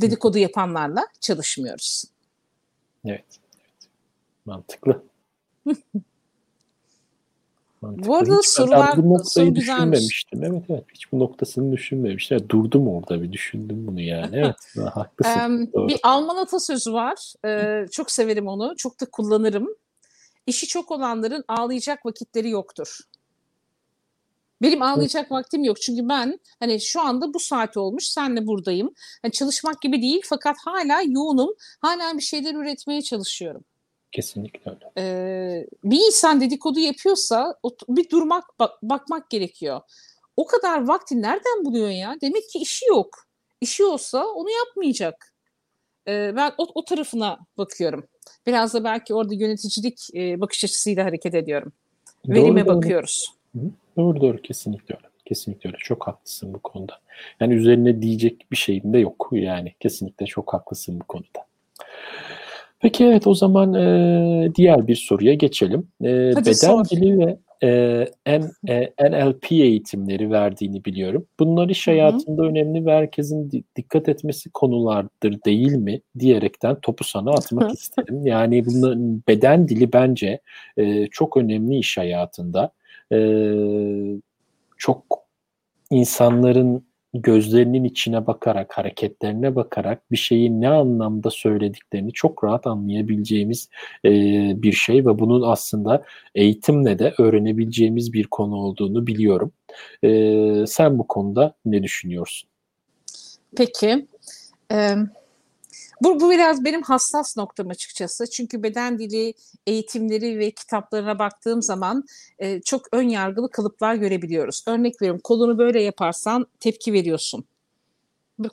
dedikodu yapanlarla çalışmıyoruz. Evet. evet. Mantıklı. Mantıklı. Bu arada hiç sorular bu noktayı soru güzelmiş. düşünmemiştim. Evet evet. Hiç bu noktasını düşünmemiştim. Evet, durdum orada bir düşündüm bunu yani. Evet. haklısın. Doğru. bir Alman atasözü var. Ee, çok severim onu. Çok da kullanırım. İşi çok olanların ağlayacak vakitleri yoktur. Benim ağlayacak vaktim yok. Çünkü ben hani şu anda bu saat olmuş. Senle buradayım. Hani çalışmak gibi değil fakat hala yoğunum. Hala bir şeyler üretmeye çalışıyorum. Kesinlikle öyle. Ee, bir insan dedikodu yapıyorsa bir durmak bak- bakmak gerekiyor. O kadar vakti nereden buluyor ya? Demek ki işi yok. İşi olsa onu yapmayacak. Ee, ben o, o tarafına bakıyorum. Biraz da belki orada yöneticilik e, bakış açısıyla hareket ediyorum. Verime Doğru, doğru. bakıyoruz. Doğru doğru kesinlikle öyle. Kesinlikle öyle. Çok haklısın bu konuda. Yani üzerine diyecek bir şeyim de yok. Yani kesinlikle çok haklısın bu konuda. Peki evet o zaman e, diğer bir soruya geçelim. E, Hadi beden sor. dili ve e, N- e, NLP eğitimleri verdiğini biliyorum. Bunlar iş hayatında önemli ve herkesin di- dikkat etmesi konulardır değil mi diyerekten topu sana atmak isterim. Yani bunların beden dili bence e, çok önemli iş hayatında. E, çok insanların gözlerinin içine bakarak, hareketlerine bakarak bir şeyi ne anlamda söylediklerini çok rahat anlayabileceğimiz e, bir şey ve bunun aslında eğitimle de öğrenebileceğimiz bir konu olduğunu biliyorum. E, sen bu konuda ne düşünüyorsun? Peki. Ee, bu, bu biraz benim hassas noktam açıkçası. Çünkü beden dili eğitimleri ve kitaplarına baktığım zaman e, çok ön yargılı kalıplar görebiliyoruz. Örnek veriyorum kolunu böyle yaparsan tepki veriyorsun.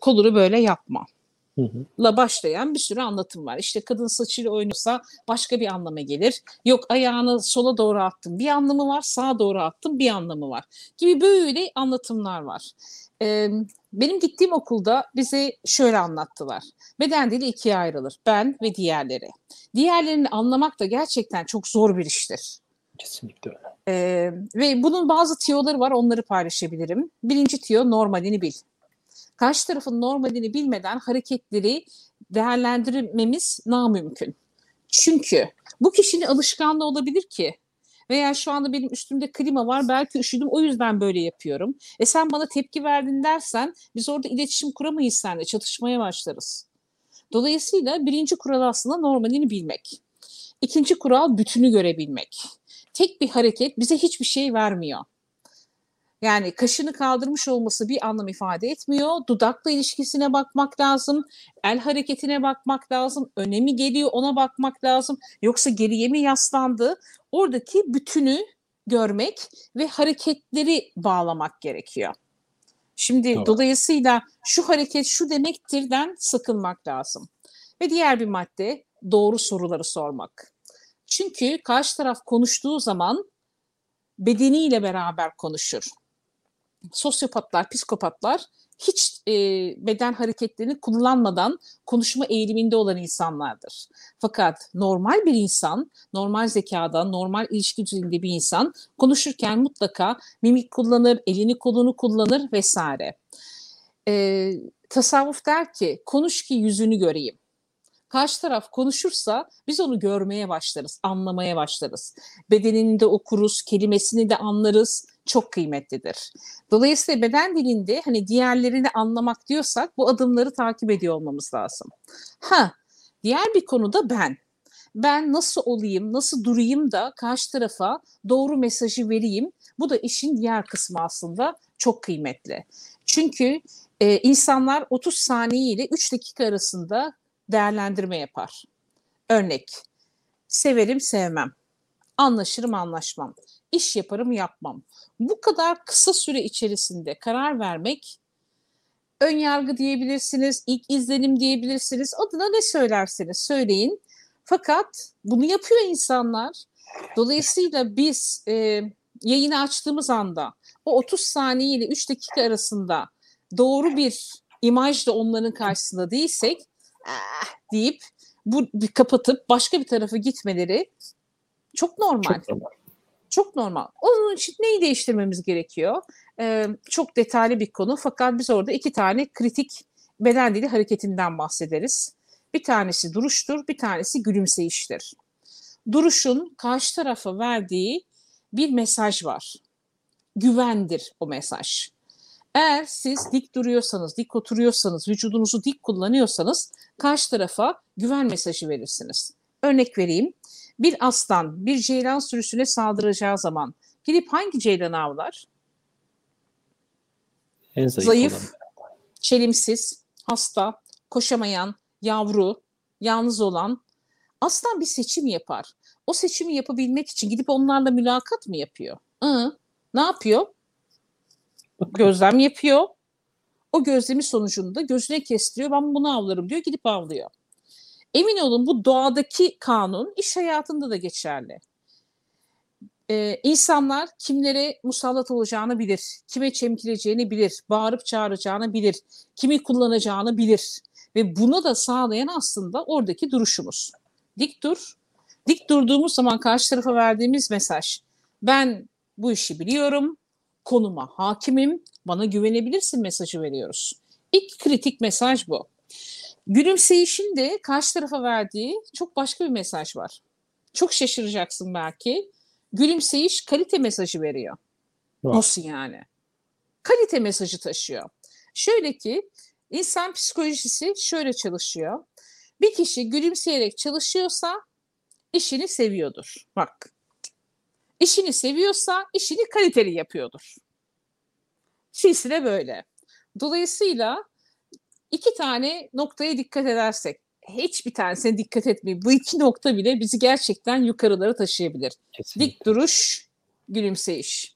Kolunu böyle yapma. La başlayan bir sürü anlatım var. İşte kadın saçıyla oynuyorsa başka bir anlama gelir. Yok ayağını sola doğru attım bir anlamı var, sağa doğru attım bir anlamı var. Gibi böyle anlatımlar var. Ee, benim gittiğim okulda bize şöyle anlattılar. Beden dili ikiye ayrılır. Ben ve diğerleri. Diğerlerini anlamak da gerçekten çok zor bir iştir. Kesinlikle öyle. Ee, ve bunun bazı tiyoları var onları paylaşabilirim. Birinci tiyo normalini bil. Karşı tarafın normalini bilmeden hareketleri değerlendirmemiz namümkün. Çünkü bu kişinin alışkanlığı olabilir ki veya şu anda benim üstümde klima var belki üşüdüm o yüzden böyle yapıyorum. E sen bana tepki verdin dersen biz orada iletişim kuramayız seninle çatışmaya başlarız. Dolayısıyla birinci kural aslında normalini bilmek. İkinci kural bütünü görebilmek. Tek bir hareket bize hiçbir şey vermiyor. Yani kaşını kaldırmış olması bir anlam ifade etmiyor. Dudakla ilişkisine bakmak lazım. El hareketine bakmak lazım. Önemi geliyor ona bakmak lazım. Yoksa geriye mi yaslandı? Oradaki bütünü görmek ve hareketleri bağlamak gerekiyor. Şimdi Doğru. dolayısıyla şu hareket şu demektirden sakınmak lazım. Ve diğer bir madde doğru soruları sormak. Çünkü karşı taraf konuştuğu zaman bedeniyle beraber konuşur. Sosyopatlar, psikopatlar hiç e, beden hareketlerini kullanmadan konuşma eğiliminde olan insanlardır. Fakat normal bir insan, normal zekada, normal ilişki düzeyinde bir insan konuşurken mutlaka mimik kullanır, elini kolunu kullanır vesaire. E, tasavvuf der ki konuş ki yüzünü göreyim. Karşı taraf konuşursa biz onu görmeye başlarız, anlamaya başlarız. Bedenini de okuruz, kelimesini de anlarız. Çok kıymetlidir. Dolayısıyla beden dilinde hani diğerlerini anlamak diyorsak bu adımları takip ediyor olmamız lazım. Ha, diğer bir konuda ben. Ben nasıl olayım, nasıl durayım da karşı tarafa doğru mesajı vereyim. Bu da işin diğer kısmı aslında çok kıymetli. Çünkü e, insanlar 30 saniye ile 3 dakika arasında değerlendirme yapar. Örnek, severim sevmem, anlaşırım anlaşmam, iş yaparım yapmam. Bu kadar kısa süre içerisinde karar vermek ön yargı diyebilirsiniz, ilk izlenim diyebilirsiniz. Adına ne söylerseniz söyleyin. Fakat bunu yapıyor insanlar. Dolayısıyla biz e, yayını açtığımız anda o 30 saniye ile 3 dakika arasında doğru bir imajla onların karşısında değilsek ah, deyip bu kapatıp başka bir tarafa gitmeleri çok normal. Çok normal. Çok normal. Onun için neyi değiştirmemiz gerekiyor? Ee, çok detaylı bir konu fakat biz orada iki tane kritik beden dili hareketinden bahsederiz. Bir tanesi duruştur, bir tanesi gülümseyiştir. Duruşun karşı tarafa verdiği bir mesaj var. Güvendir o mesaj. Eğer siz dik duruyorsanız, dik oturuyorsanız, vücudunuzu dik kullanıyorsanız karşı tarafa güven mesajı verirsiniz. Örnek vereyim. Bir aslan bir ceylan sürüsüne saldıracağı zaman gidip hangi ceylanı avlar? En zayıf, Zayıf, olan. çelimsiz, hasta, koşamayan, yavru, yalnız olan aslan bir seçim yapar. O seçimi yapabilmek için gidip onlarla mülakat mı yapıyor? Hı. Ne yapıyor? Gözlem yapıyor. O gözlemi sonucunda gözüne kestiriyor. Ben bunu avlarım diyor. Gidip avlıyor. Emin olun bu doğadaki kanun iş hayatında da geçerli. Ee, insanlar kimlere musallat olacağını bilir, kime çemkireceğini bilir, bağırıp çağıracağını bilir, kimi kullanacağını bilir. Ve bunu da sağlayan aslında oradaki duruşumuz. Dik dur. Dik durduğumuz zaman karşı tarafa verdiğimiz mesaj. Ben bu işi biliyorum, konuma hakimim, bana güvenebilirsin mesajı veriyoruz. İlk kritik mesaj bu. Gülümseyişin de karşı tarafa verdiği çok başka bir mesaj var. Çok şaşıracaksın belki. Gülümseyiş kalite mesajı veriyor. Var. Nasıl yani? Kalite mesajı taşıyor. Şöyle ki insan psikolojisi şöyle çalışıyor. Bir kişi gülümseyerek çalışıyorsa işini seviyordur. Bak. İşini seviyorsa işini kaliteli yapıyordur. Silsile böyle. Dolayısıyla iki tane noktaya dikkat edersek, hiçbir tanesine dikkat etmeyin. Bu iki nokta bile bizi gerçekten yukarılara taşıyabilir. Kesinlikle. Dik duruş, gülümseyiş.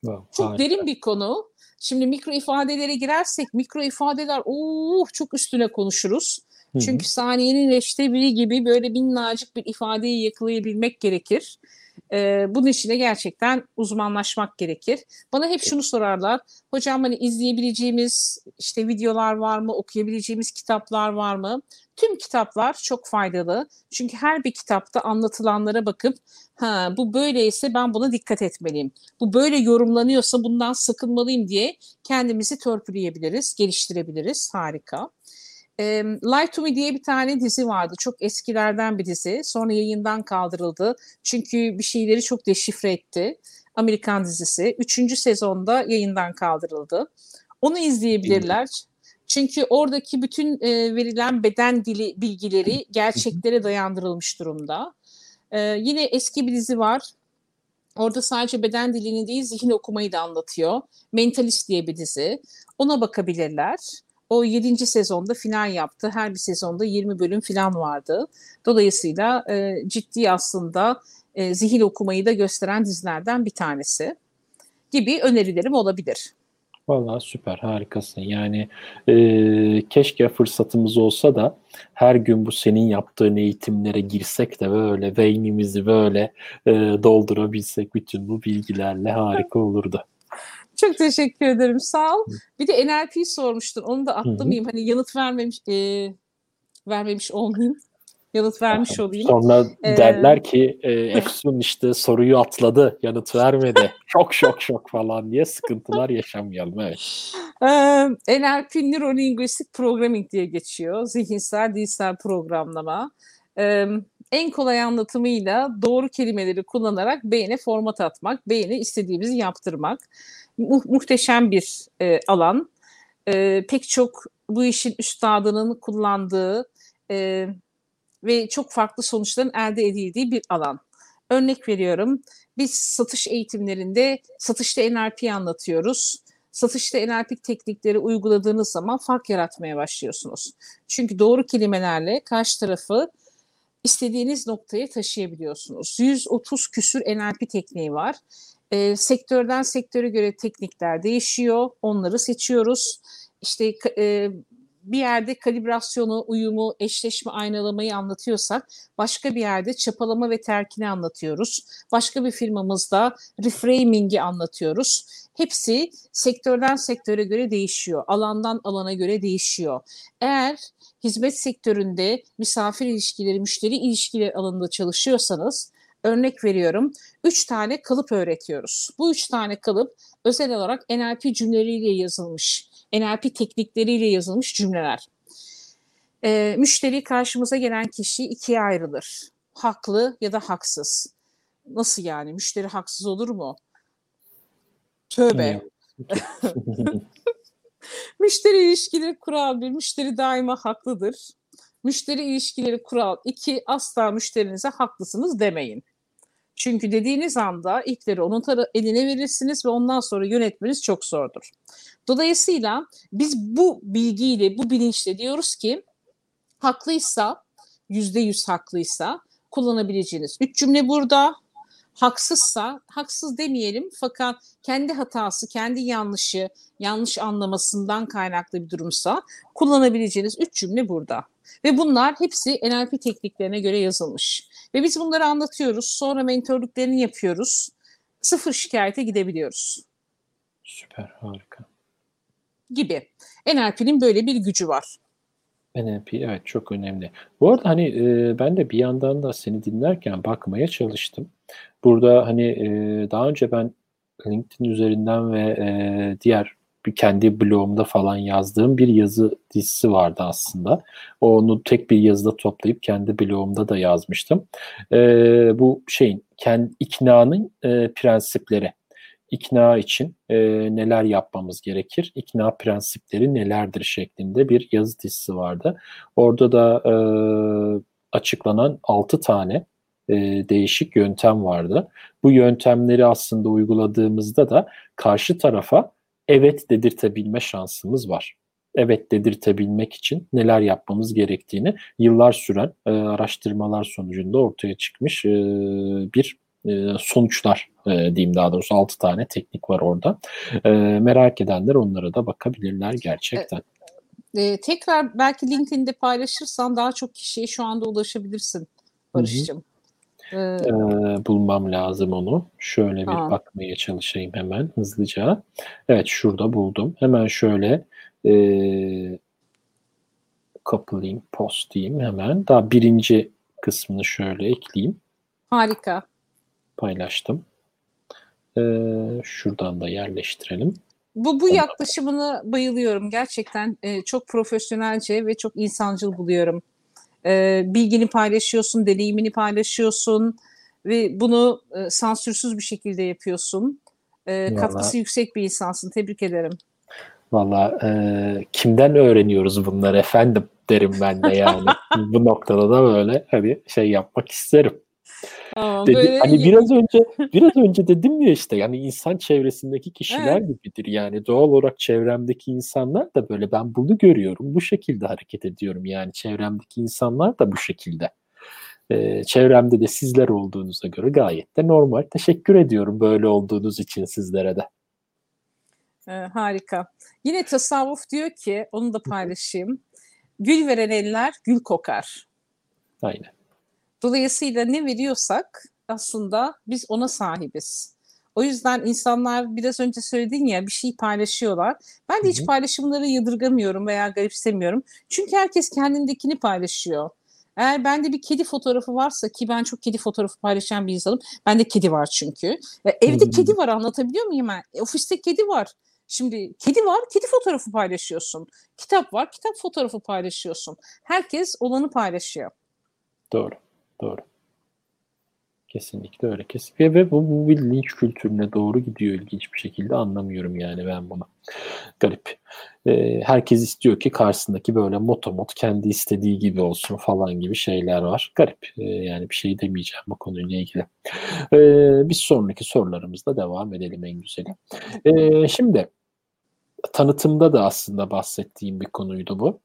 Wow, Çok harika. derin bir konu. Şimdi mikro ifadelere girersek mikro ifadeler oh, çok üstüne konuşuruz. Hı hı. Çünkü saniyenin reçte biri gibi böyle minnacık bir ifadeyi yakalayabilmek gerekir. Ee, bunun için gerçekten uzmanlaşmak gerekir. Bana hep şunu sorarlar. Hocam hani izleyebileceğimiz işte videolar var mı? Okuyabileceğimiz kitaplar var mı? Tüm kitaplar çok faydalı. Çünkü her bir kitapta anlatılanlara bakıp ha bu böyleyse ben buna dikkat etmeliyim. Bu böyle yorumlanıyorsa bundan sakınmalıyım diye kendimizi törpüleyebiliriz, geliştirebiliriz. Harika. E, Lie to Me diye bir tane dizi vardı. Çok eskilerden bir dizi. Sonra yayından kaldırıldı. Çünkü bir şeyleri çok deşifre etti. Amerikan dizisi. Üçüncü sezonda yayından kaldırıldı. Onu izleyebilirler. Çünkü oradaki bütün e, verilen beden dili bilgileri gerçeklere dayandırılmış durumda. E, yine eski bir dizi var. Orada sadece beden dilini değil zihin okumayı da anlatıyor. Mentalist diye bir dizi. Ona bakabilirler. O 7. sezonda final yaptı. Her bir sezonda 20 bölüm falan vardı. Dolayısıyla e, ciddi aslında e, zihin okumayı da gösteren dizilerden bir tanesi gibi önerilerim olabilir. Vallahi süper, harikasın. Yani e, keşke fırsatımız olsa da her gün bu senin yaptığın eğitimlere girsek de böyle beynimizi böyle e, doldurabilsek bütün bu bilgilerle harika olurdu. Çok teşekkür ederim. Sağ ol. Bir de NLP'yi sormuştun. Onu da atlamayayım. Hani yanıt vermemiş e, vermemiş olmayayım. Yanıt vermiş olayım. Sonra Ee, derler ki e, Efsun işte soruyu atladı, yanıt vermedi. şok şok şok falan diye sıkıntılar yaşamayalım. Evet. Ee, NLP Neuro-Linguistic Programming diye geçiyor. Zihinsel dilsel programlama. Ee, en kolay anlatımıyla doğru kelimeleri kullanarak beyne format atmak, beyne istediğimizi yaptırmak. Mu- muhteşem bir e, alan. Ee, pek çok bu işin üstadının kullandığı e, ve çok farklı sonuçların elde edildiği bir alan. Örnek veriyorum, biz satış eğitimlerinde satışta NLP'yi anlatıyoruz satışta NLP teknikleri uyguladığınız zaman fark yaratmaya başlıyorsunuz. Çünkü doğru kelimelerle karşı tarafı istediğiniz noktaya taşıyabiliyorsunuz. 130 küsür NLP tekniği var. E, sektörden sektöre göre teknikler değişiyor. Onları seçiyoruz. İşte e, bir yerde kalibrasyonu, uyumu, eşleşme, aynalamayı anlatıyorsak başka bir yerde çapalama ve terkini anlatıyoruz. Başka bir firmamızda reframing'i anlatıyoruz. Hepsi sektörden sektöre göre değişiyor. Alandan alana göre değişiyor. Eğer hizmet sektöründe misafir ilişkileri, müşteri ilişkileri alanında çalışıyorsanız örnek veriyorum. Üç tane kalıp öğretiyoruz. Bu üç tane kalıp özel olarak NLP cümleleriyle yazılmış, NLP teknikleriyle yazılmış cümleler. Ee, müşteri karşımıza gelen kişi ikiye ayrılır. Haklı ya da haksız. Nasıl yani? Müşteri haksız olur mu? Tövbe. müşteri ilişkileri kural bir, müşteri daima haklıdır. Müşteri ilişkileri kural iki, asla müşterinize haklısınız demeyin. Çünkü dediğiniz anda ipleri onun eline verirsiniz ve ondan sonra yönetmeniz çok zordur. Dolayısıyla biz bu bilgiyle, bu bilinçle diyoruz ki haklıysa, yüzde yüz haklıysa kullanabileceğiniz üç cümle burada. Haksızsa, haksız demeyelim fakat kendi hatası, kendi yanlışı, yanlış anlamasından kaynaklı bir durumsa kullanabileceğiniz üç cümle burada. Ve bunlar hepsi NLP tekniklerine göre yazılmış. Ve biz bunları anlatıyoruz. Sonra mentorluklarını yapıyoruz. Sıfır şikayete gidebiliyoruz. Süper, harika. Gibi. NLP'nin böyle bir gücü var. NLP evet çok önemli. Bu arada hani e, ben de bir yandan da seni dinlerken bakmaya çalıştım. Burada hani e, daha önce ben LinkedIn üzerinden ve e, diğer bir kendi blogumda falan yazdığım bir yazı dizisi vardı aslında. Onu tek bir yazıda toplayıp kendi blogumda da yazmıştım. E, bu şeyin kendi iknanın e, prensipleri. İkna için e, neler yapmamız gerekir? İkna prensipleri nelerdir şeklinde bir yazı dizisi vardı. Orada da e, açıklanan 6 tane e, değişik yöntem vardı. Bu yöntemleri aslında uyguladığımızda da karşı tarafa evet dedirtebilme şansımız var. Evet dedirtebilmek için neler yapmamız gerektiğini yıllar süren e, araştırmalar sonucunda ortaya çıkmış e, bir e, sonuçlar e, diyeyim daha doğrusu 6 tane teknik var orada. E, merak edenler onlara da bakabilirler gerçekten. E, tekrar belki LinkedIn'de paylaşırsan daha çok kişiye şu anda ulaşabilirsin Barış'cığım. Ee, bulmam lazım onu. Şöyle bir Aa. bakmaya çalışayım hemen hızlıca. Evet şurada buldum. Hemen şöyle e, kapılayım, postayım hemen. Daha birinci kısmını şöyle ekleyeyim. Harika. Paylaştım. Ee, şuradan da yerleştirelim. Bu bu yaklaşımını bayılıyorum. Gerçekten e, çok profesyonelce ve çok insancıl buluyorum e, bilgini paylaşıyorsun, deneyimini paylaşıyorsun ve bunu e, sansürsüz bir şekilde yapıyorsun. E, katkısı yüksek bir insansın. Tebrik ederim. Valla e, kimden öğreniyoruz bunları efendim derim ben de yani. Bu noktada da böyle hani şey yapmak isterim. Aa, Dedi, böyle... Hani biraz önce biraz önce dedim ya işte yani insan çevresindeki kişiler evet. gibidir yani doğal olarak çevremdeki insanlar da böyle ben bunu görüyorum bu şekilde hareket ediyorum yani çevremdeki insanlar da bu şekilde. Ee, çevremde de sizler olduğunuza göre gayet de normal. Teşekkür ediyorum böyle olduğunuz için sizlere de. Ee, harika. Yine tasavvuf diyor ki onu da paylaşayım. Gül veren eller gül kokar. Aynen. Dolayısıyla ne veriyorsak aslında biz ona sahibiz. O yüzden insanlar biraz önce söyledin ya bir şey paylaşıyorlar. Ben de hiç paylaşımları yadırgamıyorum veya garipsemiyorum. Çünkü herkes kendindekini paylaşıyor. Eğer bende bir kedi fotoğrafı varsa ki ben çok kedi fotoğrafı paylaşan bir insanım. Bende kedi var çünkü. Ve evde Hı-hı. kedi var anlatabiliyor muyum ben? E, ofiste kedi var. Şimdi kedi var, kedi fotoğrafı paylaşıyorsun. Kitap var, kitap fotoğrafı paylaşıyorsun. Herkes olanı paylaşıyor. Doğru. Doğru. Kesinlikle öyle. Kesinlikle ve bu, bu bir linç kültürüne doğru gidiyor ilginç bir şekilde anlamıyorum yani ben bunu. Garip. Ee, herkes istiyor ki karşısındaki böyle motomot kendi istediği gibi olsun falan gibi şeyler var. Garip. Ee, yani bir şey demeyeceğim bu konuyla ilgili. Ee, biz sonraki sorularımızla devam edelim en güzeli. Ee, şimdi tanıtımda da aslında bahsettiğim bir konuydu bu.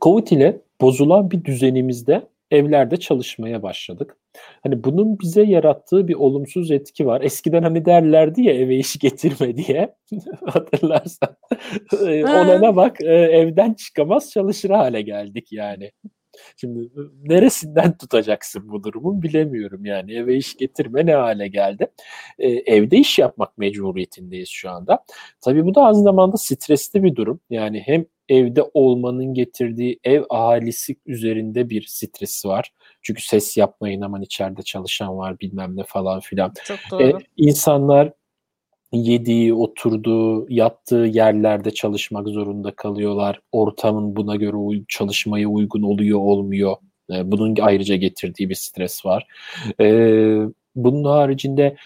Covid ile bozulan bir düzenimizde evlerde çalışmaya başladık. Hani bunun bize yarattığı bir olumsuz etki var. Eskiden hani derlerdi ya eve iş getirme diye. Hatırlarsan. Ona bak evden çıkamaz çalışır hale geldik yani. Şimdi neresinden tutacaksın bu durumun bilemiyorum yani. Eve iş getirme ne hale geldi. Ee, evde iş yapmak mecburiyetindeyiz şu anda. Tabii bu da aynı zamanda stresli bir durum. Yani hem evde olmanın getirdiği ev ahalisi üzerinde bir stresi var. Çünkü ses yapmayın aman içeride çalışan var bilmem ne falan filan. Çok doğru. Ee, insanlar yediği, oturduğu, yattığı yerlerde çalışmak zorunda kalıyorlar. Ortamın buna göre çalışmaya uygun oluyor, olmuyor. Ee, bunun ayrıca getirdiği bir stres var. Ee, Bunun haricinde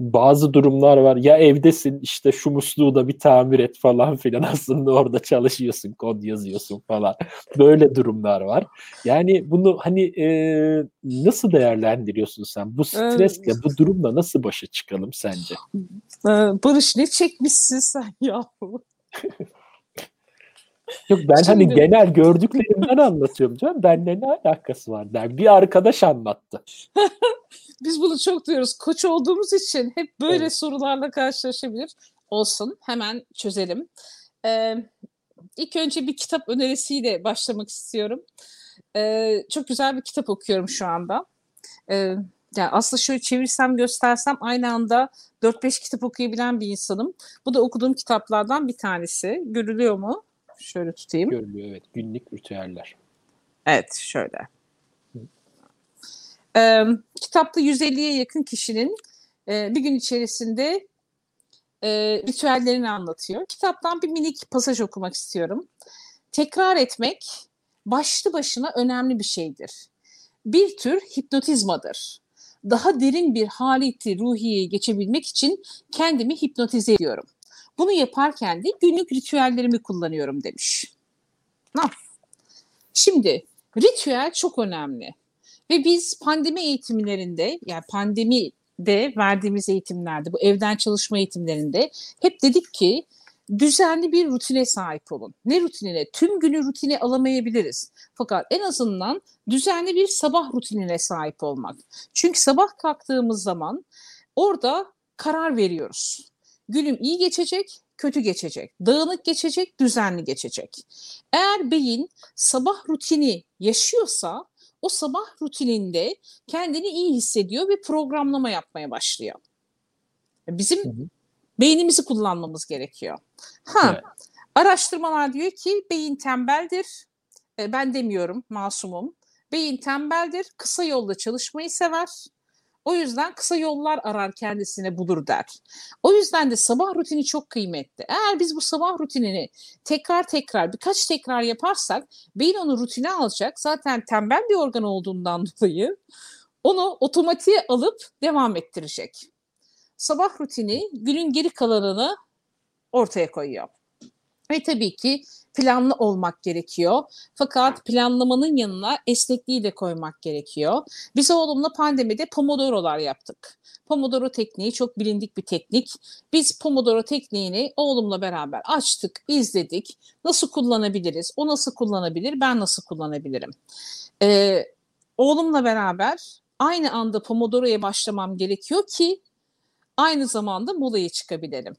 bazı durumlar var. Ya evdesin işte şu musluğu da bir tamir et falan filan aslında orada çalışıyorsun, kod yazıyorsun falan. Böyle durumlar var. Yani bunu hani e, nasıl değerlendiriyorsun sen? Bu stresle, bu durumla nasıl başa çıkalım sence? Barış ne çekmişsin sen ya? Yok ben hani Şimdi... hani genel gördüklerimden anlatıyorum canım. Benle ne alakası var der. Bir arkadaş anlattı. Biz bunu çok duyuyoruz. Koç olduğumuz için hep böyle evet. sorularla karşılaşabilir. Olsun hemen çözelim. Ee, ilk önce bir kitap önerisiyle başlamak istiyorum. Ee, çok güzel bir kitap okuyorum şu anda. Ee, yani aslında şöyle çevirsem göstersem aynı anda 4-5 kitap okuyabilen bir insanım. Bu da okuduğum kitaplardan bir tanesi. Görülüyor mu? Şöyle tutayım. Görülüyor evet. Günlük ritüeller. Evet şöyle. E, kitapta 150'ye yakın kişinin e, bir gün içerisinde e, ritüellerini anlatıyor. Kitaptan bir minik pasaj okumak istiyorum. Tekrar etmek başlı başına önemli bir şeydir. Bir tür hipnotizmadır. Daha derin bir haleti ruhiye geçebilmek için kendimi hipnotize ediyorum. Bunu yaparken de günlük ritüellerimi kullanıyorum demiş. Ha. Şimdi ritüel çok önemli. Ve biz pandemi eğitimlerinde yani pandemi de verdiğimiz eğitimlerde, bu evden çalışma eğitimlerinde hep dedik ki düzenli bir rutine sahip olun. Ne rutinine? Tüm günü rutine alamayabiliriz. Fakat en azından düzenli bir sabah rutinine sahip olmak. Çünkü sabah kalktığımız zaman orada karar veriyoruz. Günüm iyi geçecek, kötü geçecek, dağınık geçecek, düzenli geçecek. Eğer beyin sabah rutini yaşıyorsa o sabah rutininde kendini iyi hissediyor ve programlama yapmaya başlıyor. Bizim hı hı. beynimizi kullanmamız gerekiyor. Ha, evet. araştırmalar diyor ki beyin tembeldir. E, ben demiyorum, masumum. Beyin tembeldir, kısa yolda çalışmayı sever o yüzden kısa yollar arar kendisine bulur der. O yüzden de sabah rutini çok kıymetli. Eğer biz bu sabah rutinini tekrar tekrar birkaç tekrar yaparsak beyin onu rutine alacak. Zaten tembel bir organ olduğundan dolayı onu otomatiğe alıp devam ettirecek. Sabah rutini günün geri kalanını ortaya koyuyor. Ve tabii ki planlı olmak gerekiyor. Fakat planlamanın yanına esnekliği de koymak gerekiyor. Biz oğlumla pandemide pomodorolar yaptık. Pomodoro tekniği çok bilindik bir teknik. Biz Pomodoro tekniğini oğlumla beraber açtık, izledik. Nasıl kullanabiliriz? O nasıl kullanabilir? Ben nasıl kullanabilirim? Ee, oğlumla beraber aynı anda Pomodoro'ya başlamam gerekiyor ki aynı zamanda molaya çıkabilelim.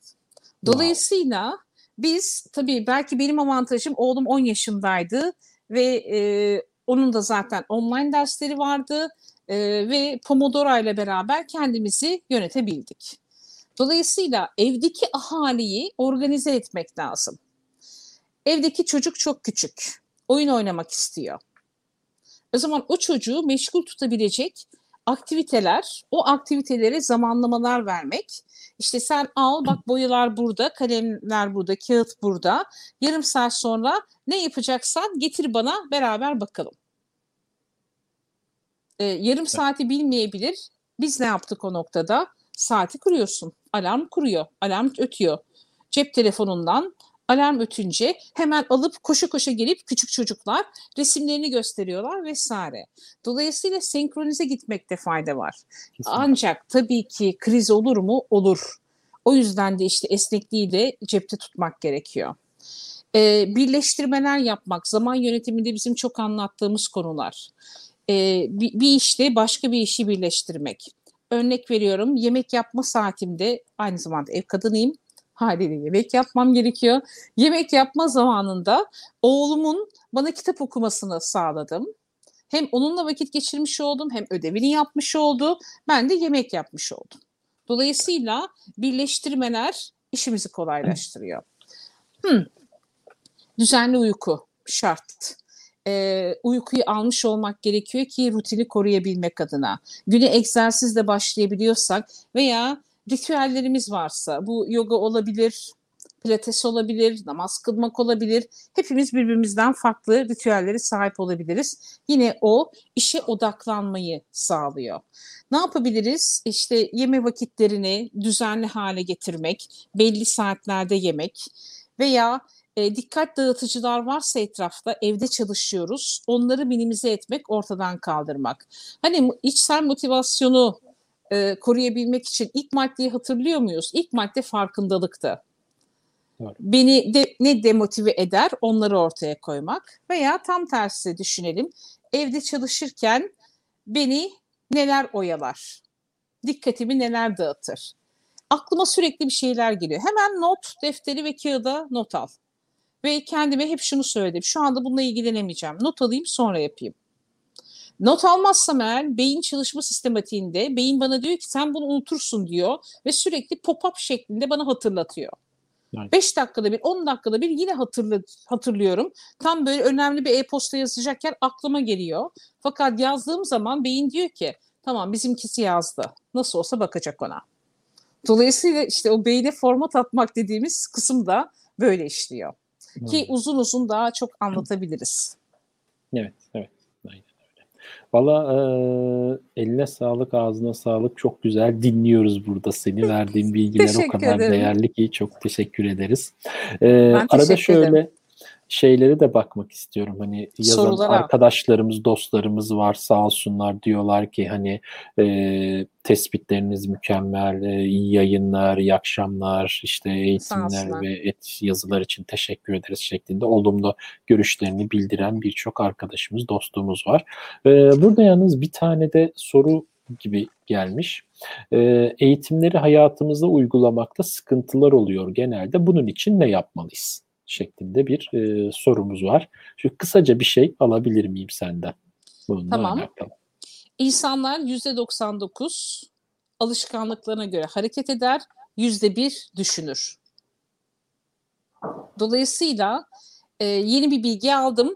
Dolayısıyla wow biz tabii belki benim avantajım oğlum 10 yaşındaydı ve e, onun da zaten online dersleri vardı e, ve Pomodoro ile beraber kendimizi yönetebildik. Dolayısıyla evdeki ahaliyi organize etmek lazım. Evdeki çocuk çok küçük. Oyun oynamak istiyor. O zaman o çocuğu meşgul tutabilecek aktiviteler, o aktivitelere zamanlamalar vermek işte sen al bak boyalar burada, kalemler burada, kağıt burada. Yarım saat sonra ne yapacaksan getir bana beraber bakalım. Ee, yarım saati bilmeyebilir. Biz ne yaptık o noktada? Saati kuruyorsun. Alarm kuruyor. Alarm ötüyor. Cep telefonundan alarm ötünce hemen alıp koşu koşu gelip küçük çocuklar resimlerini gösteriyorlar vesaire. Dolayısıyla senkronize gitmekte fayda var. Kesinlikle. Ancak tabii ki kriz olur mu? Olur. O yüzden de işte esnekliği de cepte tutmak gerekiyor. Ee, birleştirmeler yapmak, zaman yönetiminde bizim çok anlattığımız konular. Ee, bir, bir işte başka bir işi birleştirmek. Örnek veriyorum yemek yapma saatimde aynı zamanda ev kadınıyım haliyle yemek yapmam gerekiyor. Yemek yapma zamanında oğlumun bana kitap okumasını sağladım. Hem onunla vakit geçirmiş oldum hem ödevini yapmış oldu. Ben de yemek yapmış oldum. Dolayısıyla birleştirmeler işimizi kolaylaştırıyor. Hmm. Düzenli uyku şart. Ee, uykuyu almış olmak gerekiyor ki rutini koruyabilmek adına. Güne egzersizle başlayabiliyorsak veya ritüellerimiz varsa bu yoga olabilir, pilates olabilir, namaz kılmak olabilir. Hepimiz birbirimizden farklı ritüellere sahip olabiliriz. Yine o işe odaklanmayı sağlıyor. Ne yapabiliriz? İşte yeme vakitlerini düzenli hale getirmek, belli saatlerde yemek veya e, dikkat dağıtıcılar varsa etrafta evde çalışıyoruz. Onları minimize etmek, ortadan kaldırmak. Hani içsel motivasyonu e, koruyabilmek için ilk maddeyi hatırlıyor muyuz? İlk madde farkındalıktı. Evet. Beni de, ne demotive eder onları ortaya koymak veya tam tersi düşünelim. Evde çalışırken beni neler oyalar? Dikkatimi neler dağıtır? Aklıma sürekli bir şeyler geliyor. Hemen not, defteri ve kağıda not al. Ve kendime hep şunu söyledim. Şu anda bununla ilgilenemeyeceğim. Not alayım sonra yapayım. Not almazsam eğer beyin çalışma sistematiğinde beyin bana diyor ki sen bunu unutursun diyor ve sürekli pop-up şeklinde bana hatırlatıyor. 5 dakikada bir, 10 dakikada bir yine hatırla, hatırlıyorum. Tam böyle önemli bir e-posta yazacakken aklıma geliyor. Fakat yazdığım zaman beyin diyor ki tamam bizimkisi yazdı. Nasıl olsa bakacak ona. Dolayısıyla işte o beyne format atmak dediğimiz kısım da böyle işliyor. Ki uzun uzun daha çok anlatabiliriz. Evet, evet. Valla e, eline sağlık, ağzına sağlık. Çok güzel dinliyoruz burada seni. Verdiğin bilgiler o kadar ederim. değerli ki çok teşekkür ederiz. E, ben arada şöyle ederim şeyleri de bakmak istiyorum. Hani yazan Sorulara. arkadaşlarımız, dostlarımız var sağ olsunlar diyorlar ki hani e, tespitleriniz mükemmel, e, iyi yayınlar, iyi akşamlar, işte eğitimler ve et yazılar için teşekkür ederiz şeklinde olumlu görüşlerini bildiren birçok arkadaşımız, dostumuz var. E, burada yalnız bir tane de soru gibi gelmiş. E, eğitimleri hayatımızda uygulamakta sıkıntılar oluyor genelde. Bunun için ne yapmalıyız? Şeklinde bir e, sorumuz var. Şu kısaca bir şey alabilir miyim senden? Bununla tamam. Alakalı. İnsanlar %99 alışkanlıklarına göre hareket eder, %1 düşünür. Dolayısıyla e, yeni bir bilgi aldım.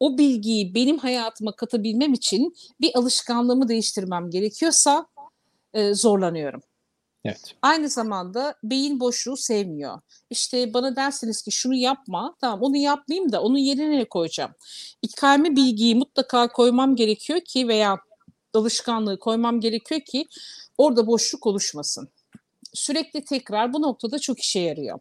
O bilgiyi benim hayatıma katabilmem için bir alışkanlığımı değiştirmem gerekiyorsa e, zorlanıyorum. Evet. Aynı zamanda beyin boşluğu sevmiyor. İşte bana dersiniz ki şunu yapma. Tamam onu yapmayayım da onun yerine ne koyacağım? İlkelme bilgiyi mutlaka koymam gerekiyor ki veya alışkanlığı koymam gerekiyor ki orada boşluk oluşmasın. Sürekli tekrar bu noktada çok işe yarıyor.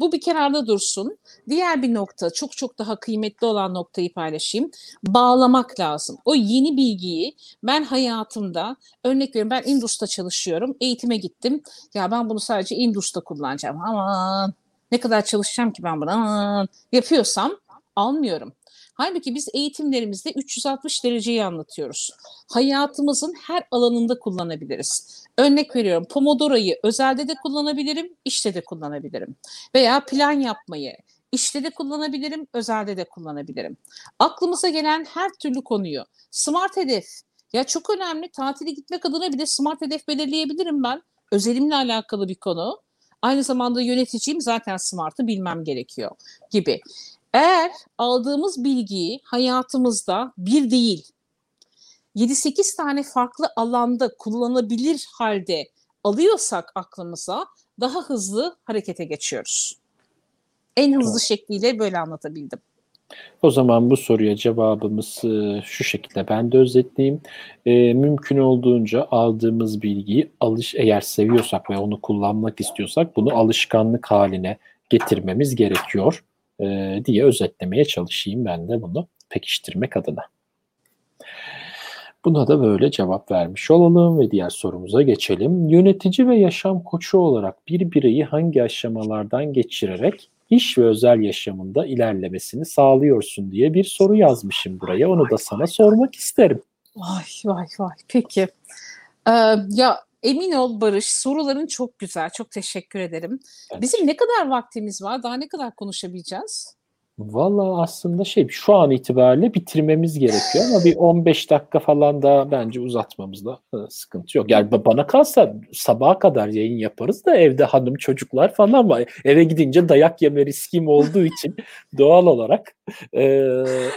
Bu bir kenarda dursun. Diğer bir nokta, çok çok daha kıymetli olan noktayı paylaşayım. Bağlamak lazım. O yeni bilgiyi ben hayatımda, örnek veriyorum ben Indus'ta çalışıyorum, eğitime gittim. Ya ben bunu sadece Indus'ta kullanacağım. Aman ne kadar çalışacağım ki ben bunu aman yapıyorsam almıyorum. Halbuki biz eğitimlerimizde 360 dereceyi anlatıyoruz. Hayatımızın her alanında kullanabiliriz. Örnek veriyorum Pomodoro'yu özelde de kullanabilirim, işte de kullanabilirim. Veya plan yapmayı işte de kullanabilirim, özelde de kullanabilirim. Aklımıza gelen her türlü konuyu, smart hedef, ya çok önemli tatile gitmek adına bile smart hedef belirleyebilirim ben. Özelimle alakalı bir konu. Aynı zamanda yöneticiyim zaten smart'ı bilmem gerekiyor gibi. Eğer aldığımız bilgiyi hayatımızda bir değil, 7-8 tane farklı alanda kullanabilir halde alıyorsak aklımıza daha hızlı harekete geçiyoruz. En hızlı evet. şekliyle böyle anlatabildim. O zaman bu soruya cevabımız e, şu şekilde ben de özetleyeyim. E, mümkün olduğunca aldığımız bilgiyi alış eğer seviyorsak ve onu kullanmak istiyorsak bunu alışkanlık haline getirmemiz gerekiyor e, diye özetlemeye çalışayım ben de bunu pekiştirmek adına. Buna da böyle cevap vermiş olalım ve diğer sorumuza geçelim. Yönetici ve yaşam koçu olarak bir bireyi hangi aşamalardan geçirerek iş ve özel yaşamında ilerlemesini sağlıyorsun diye bir soru yazmışım buraya. Onu da sana sormak isterim. Vay vay vay. Peki. Ee, ya emin ol Barış soruların çok güzel. Çok teşekkür ederim. Evet. Bizim ne kadar vaktimiz var? Daha ne kadar konuşabileceğiz? Valla aslında şey şu an itibariyle bitirmemiz gerekiyor ama bir 15 dakika falan da bence uzatmamızda e, sıkıntı yok. Yani bana kalsa sabaha kadar yayın yaparız da evde hanım çocuklar falan var. Eve gidince dayak yeme riskim olduğu için doğal olarak e,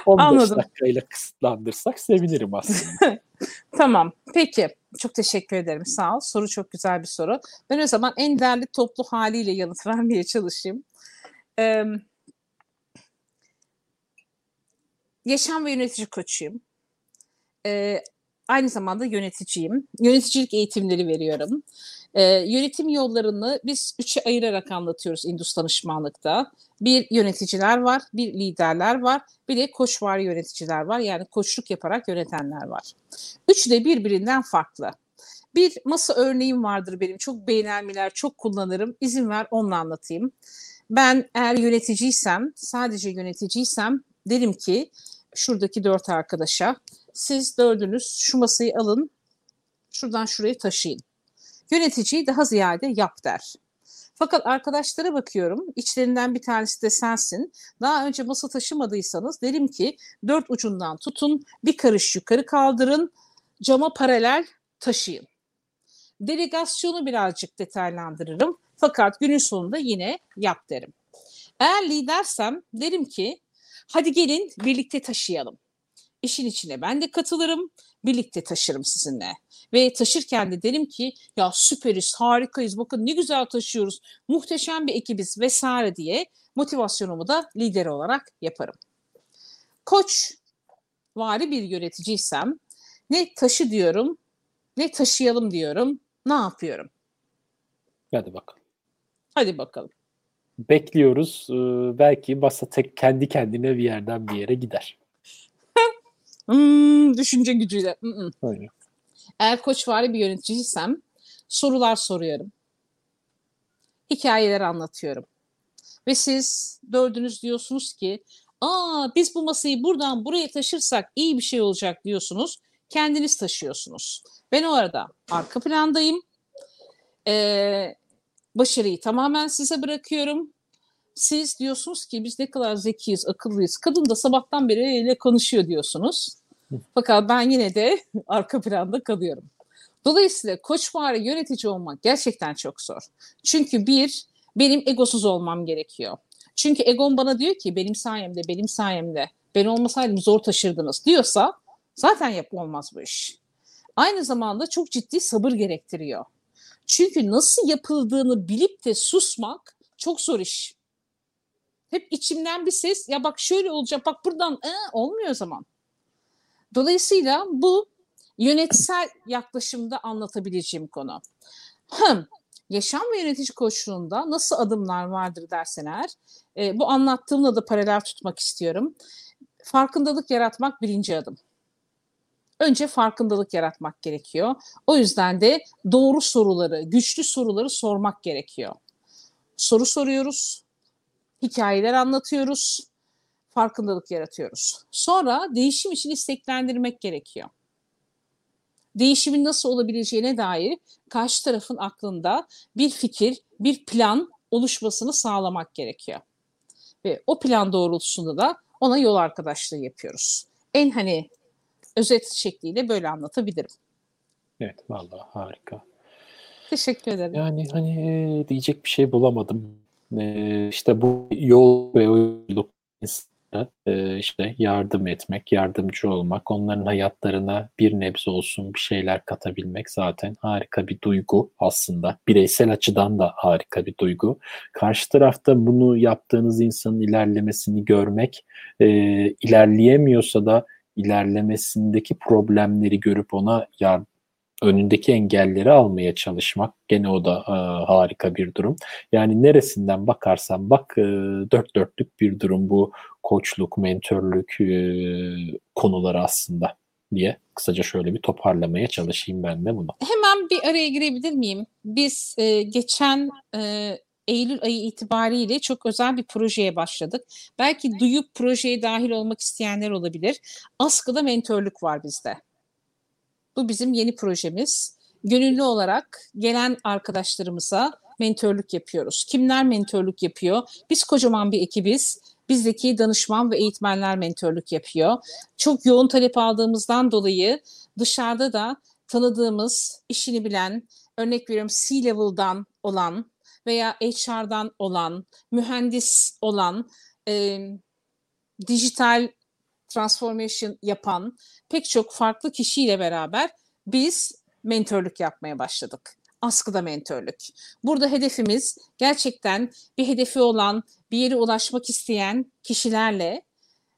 15 Anladım. dakikayla kısıtlandırsak sevinirim aslında. tamam peki çok teşekkür ederim sağ ol. Soru çok güzel bir soru. Ben o zaman en değerli toplu haliyle yanıt vermeye çalışayım. Ee, yaşam ve yönetici koçuyum. Ee, aynı zamanda yöneticiyim. Yöneticilik eğitimleri veriyorum. Ee, yönetim yollarını biz üçe ayırarak anlatıyoruz Indus danışmanlıkta. Bir yöneticiler var, bir liderler var, bir de koçvar yöneticiler var. Yani koçluk yaparak yönetenler var. Üçü de birbirinden farklı. Bir masa örneğim vardır benim. Çok beğenelmiler, çok kullanırım. İzin ver onunla anlatayım. Ben eğer yöneticiysem, sadece yöneticiysem derim ki şuradaki dört arkadaşa siz dördünüz şu masayı alın şuradan şuraya taşıyın. Yöneticiyi daha ziyade yap der. Fakat arkadaşlara bakıyorum. içlerinden bir tanesi de sensin. Daha önce masa taşımadıysanız derim ki dört ucundan tutun, bir karış yukarı kaldırın, cama paralel taşıyın. Delegasyonu birazcık detaylandırırım. Fakat günün sonunda yine yap derim. Eğer lidersem derim ki Hadi gelin birlikte taşıyalım. İşin içine ben de katılırım, birlikte taşırım sizinle. Ve taşırken de derim ki ya süperiz, harikayız, bakın ne güzel taşıyoruz, muhteşem bir ekibiz vesaire diye motivasyonumu da lider olarak yaparım. Koç vari bir yöneticiysem ne taşı diyorum, ne taşıyalım diyorum, ne yapıyorum? Hadi bakalım. Hadi bakalım bekliyoruz. Ee, belki masa tek kendi kendine bir yerden bir yere gider. hmm, düşünce gücüyle. Aynen. Eğer koçvari bir yöneticiysem sorular soruyorum. Hikayeler anlatıyorum. Ve siz dördünüz diyorsunuz ki aa biz bu masayı buradan buraya taşırsak iyi bir şey olacak diyorsunuz. Kendiniz taşıyorsunuz. Ben o arada arka plandayım. Ee, başarıyı tamamen size bırakıyorum. Siz diyorsunuz ki biz ne kadar zekiyiz, akıllıyız. Kadın da sabahtan beri öyle konuşuyor diyorsunuz. Fakat ben yine de arka planda kalıyorum. Dolayısıyla koçvari yönetici olmak gerçekten çok zor. Çünkü bir, benim egosuz olmam gerekiyor. Çünkü egon bana diyor ki benim sayemde, benim sayemde, ben olmasaydım zor taşırdınız diyorsa zaten yap olmaz bu iş. Aynı zamanda çok ciddi sabır gerektiriyor. Çünkü nasıl yapıldığını bilip de susmak çok zor iş. Hep içimden bir ses ya bak şöyle olacak bak buradan ee, olmuyor o zaman. Dolayısıyla bu yönetsel yaklaşımda anlatabileceğim konu. Hım, yaşam ve yönetici koçluğunda nasıl adımlar vardır dersen eğer, e, bu anlattığımla da paralel tutmak istiyorum. Farkındalık yaratmak birinci adım. Önce farkındalık yaratmak gerekiyor. O yüzden de doğru soruları, güçlü soruları sormak gerekiyor. Soru soruyoruz, hikayeler anlatıyoruz, farkındalık yaratıyoruz. Sonra değişim için isteklendirmek gerekiyor. Değişimin nasıl olabileceğine dair karşı tarafın aklında bir fikir, bir plan oluşmasını sağlamak gerekiyor. Ve o plan doğrultusunda da ona yol arkadaşlığı yapıyoruz. En hani özet şekliyle böyle anlatabilirim. Evet vallahi harika. Teşekkür ederim. Yani hani diyecek bir şey bulamadım. Ee, işte bu yol ve oyunculuk e, işte yardım etmek, yardımcı olmak, onların hayatlarına bir nebze olsun bir şeyler katabilmek zaten harika bir duygu aslında. Bireysel açıdan da harika bir duygu. Karşı tarafta bunu yaptığınız insanın ilerlemesini görmek, e, ilerleyemiyorsa da ilerlemesindeki problemleri görüp ona yardım önündeki engelleri almaya çalışmak gene o da e, harika bir durum. Yani neresinden bakarsan bak e, dört dörtlük bir durum bu koçluk, mentörlük e, konuları aslında diye kısaca şöyle bir toparlamaya çalışayım ben de bunu. Hemen bir araya girebilir miyim? Biz e, geçen e, Eylül ayı itibariyle çok özel bir projeye başladık. Belki duyup projeye dahil olmak isteyenler olabilir. Askıda mentörlük var bizde. Bu bizim yeni projemiz. Gönüllü olarak gelen arkadaşlarımıza mentörlük yapıyoruz. Kimler mentörlük yapıyor? Biz kocaman bir ekibiz. bizdeki danışman ve eğitmenler mentörlük yapıyor. Çok yoğun talep aldığımızdan dolayı dışarıda da tanıdığımız, işini bilen, örnek veriyorum C-level'dan olan veya HR'dan olan, mühendis olan, e, dijital transformation yapan pek çok farklı kişiyle beraber biz mentörlük yapmaya başladık. Askıda mentörlük. Burada hedefimiz gerçekten bir hedefi olan, bir yere ulaşmak isteyen kişilerle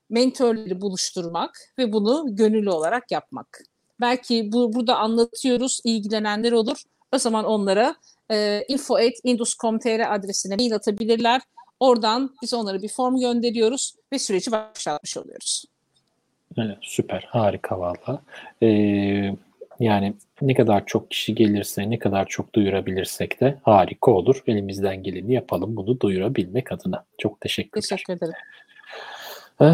mentörleri buluşturmak ve bunu gönüllü olarak yapmak. Belki bu burada anlatıyoruz, ilgilenenler olur. O zaman onlara e, info.indus.com.tr adresine mail atabilirler. Oradan biz onlara bir form gönderiyoruz ve süreci başlatmış oluyoruz. Evet, süper, harika valla. Ee, yani ne kadar çok kişi gelirse, ne kadar çok duyurabilirsek de harika olur. Elimizden geleni yapalım bunu duyurabilmek adına. Çok teşekkürler. Teşekkür ederim. Ee,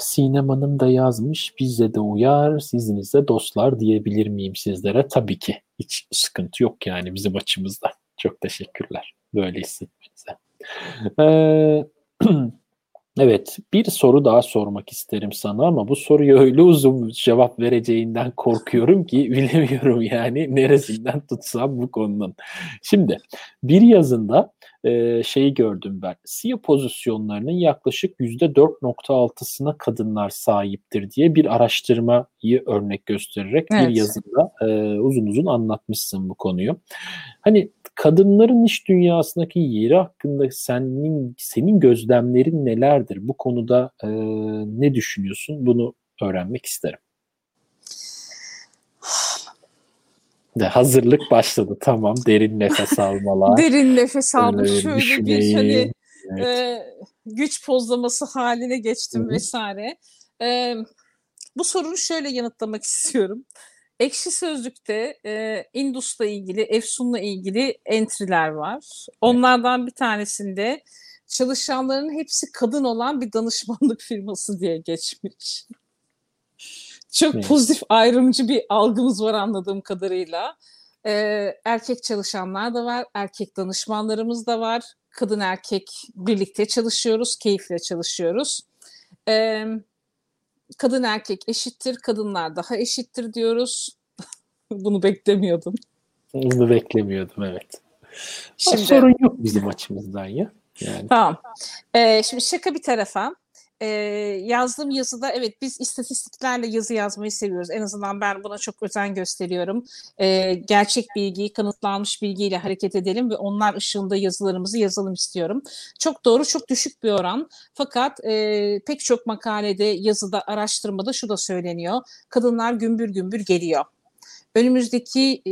Sinem Hanım da yazmış. Bize de uyar, sizinize dostlar diyebilir miyim sizlere? Tabii ki. Hiç sıkıntı yok yani bizim açımızda. Çok teşekkürler. Böyle hissetmenize. Ee, Evet, bir soru daha sormak isterim sana ama bu soruyu öyle uzun cevap vereceğinden korkuyorum ki bilemiyorum yani neresinden tutsam bu konunun. Şimdi bir yazında e, şeyi gördüm ben. CEO pozisyonlarının yaklaşık %4.6'sına kadınlar sahiptir diye bir araştırmayı örnek göstererek evet. bir yazında e, uzun uzun anlatmışsın bu konuyu. Hani kadınların iş dünyasındaki yeri hakkında senin senin gözlemlerin nelerdir? Bu konuda e, ne düşünüyorsun? Bunu öğrenmek isterim. De hazırlık başladı tamam derin nefes almalar. derin nefes aldım ee, şöyle düşünmeyi. bir hani evet. e, güç pozlaması haline geçtim Hı-hı. vesaire. E, bu soruyu şöyle yanıtlamak istiyorum. Ekşi Sözlük'te e, Indus'la ilgili, Efsun'la ilgili entry'ler var. Onlardan bir tanesinde çalışanların hepsi kadın olan bir danışmanlık firması diye geçmiş. Çok pozitif ayrımcı bir algımız var anladığım kadarıyla. Ee, erkek çalışanlar da var, erkek danışmanlarımız da var. Kadın erkek birlikte çalışıyoruz, keyifle çalışıyoruz. Ee, kadın erkek eşittir, kadınlar daha eşittir diyoruz. Bunu beklemiyordum. Bunu beklemiyordum evet. Şimdi, sorun yok bizim açımızdan ya. Yani. Tamam. Ee, şimdi şaka bir tarafa e, yazdığım yazıda evet biz istatistiklerle yazı yazmayı seviyoruz. En azından ben buna çok özen gösteriyorum. E, gerçek bilgiyi, kanıtlanmış bilgiyle hareket edelim ve onlar ışığında yazılarımızı yazalım istiyorum. Çok doğru, çok düşük bir oran. Fakat e, pek çok makalede, yazıda, araştırmada şu da söyleniyor. Kadınlar gümbür gümbür geliyor önümüzdeki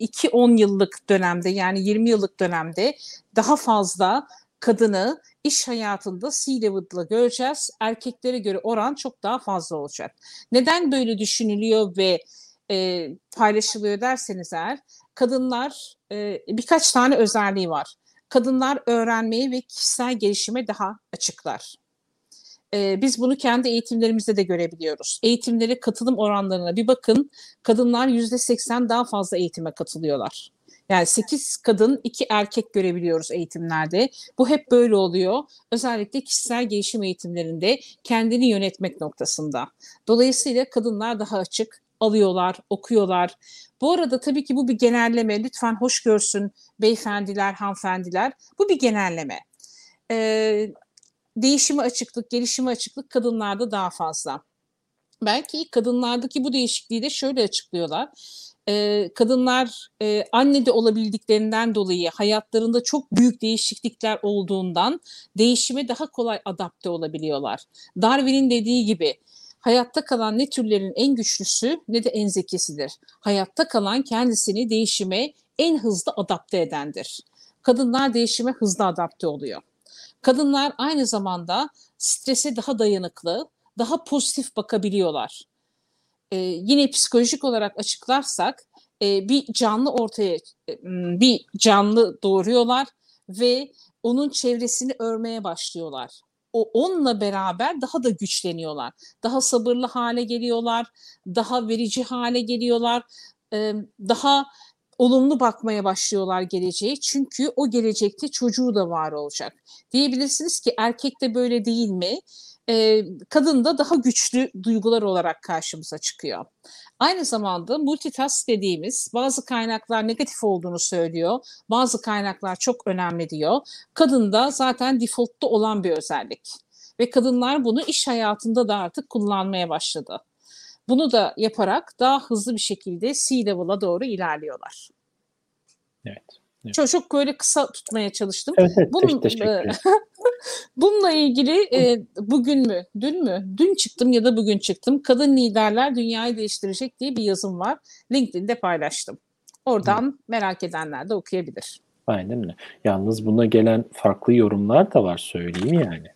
2-10 yıllık dönemde yani 20 yıllık dönemde daha fazla kadını iş hayatında C-level'da göreceğiz. Erkeklere göre oran çok daha fazla olacak. Neden böyle düşünülüyor ve e, paylaşılıyor derseniz eğer kadınlar e, birkaç tane özelliği var. Kadınlar öğrenmeye ve kişisel gelişime daha açıklar. E, biz bunu kendi eğitimlerimizde de görebiliyoruz. Eğitimlere katılım oranlarına bir bakın. Kadınlar %80 daha fazla eğitime katılıyorlar. Yani 8 kadın 2 erkek görebiliyoruz eğitimlerde. Bu hep böyle oluyor. Özellikle kişisel gelişim eğitimlerinde kendini yönetmek noktasında. Dolayısıyla kadınlar daha açık alıyorlar, okuyorlar. Bu arada tabii ki bu bir genelleme. Lütfen hoş görsün beyefendiler, hanımefendiler. Bu bir genelleme. Ee, değişime açıklık, gelişime açıklık kadınlarda daha fazla. Belki kadınlardaki bu değişikliği de şöyle açıklıyorlar e, kadınlar e, anne de olabildiklerinden dolayı hayatlarında çok büyük değişiklikler olduğundan değişime daha kolay adapte olabiliyorlar. Darwin'in dediği gibi hayatta kalan ne türlerin en güçlüsü ne de en zekisidir. Hayatta kalan kendisini değişime en hızlı adapte edendir. Kadınlar değişime hızlı adapte oluyor. Kadınlar aynı zamanda strese daha dayanıklı, daha pozitif bakabiliyorlar e, yine psikolojik olarak açıklarsak e, bir canlı ortaya e, bir canlı doğuruyorlar ve onun çevresini örmeye başlıyorlar. O onunla beraber daha da güçleniyorlar. Daha sabırlı hale geliyorlar, daha verici hale geliyorlar, e, daha olumlu bakmaya başlıyorlar geleceğe. Çünkü o gelecekte çocuğu da var olacak. Diyebilirsiniz ki erkek de böyle değil mi? E, kadın da daha güçlü duygular olarak karşımıza çıkıyor. Aynı zamanda multitask dediğimiz bazı kaynaklar negatif olduğunu söylüyor. Bazı kaynaklar çok önemli diyor. Kadında zaten defaultta olan bir özellik. Ve kadınlar bunu iş hayatında da artık kullanmaya başladı. Bunu da yaparak daha hızlı bir şekilde C-level'a doğru ilerliyorlar. Evet. Evet. Çok, çok böyle kısa tutmaya çalıştım. Evet, evet Bunun, teşekkür Bununla ilgili e, bugün mü, dün mü, dün çıktım ya da bugün çıktım. Kadın liderler dünyayı değiştirecek diye bir yazım var. LinkedIn'de paylaştım. Oradan Hı. merak edenler de okuyabilir. Aynen öyle. Yalnız buna gelen farklı yorumlar da var söyleyeyim yani.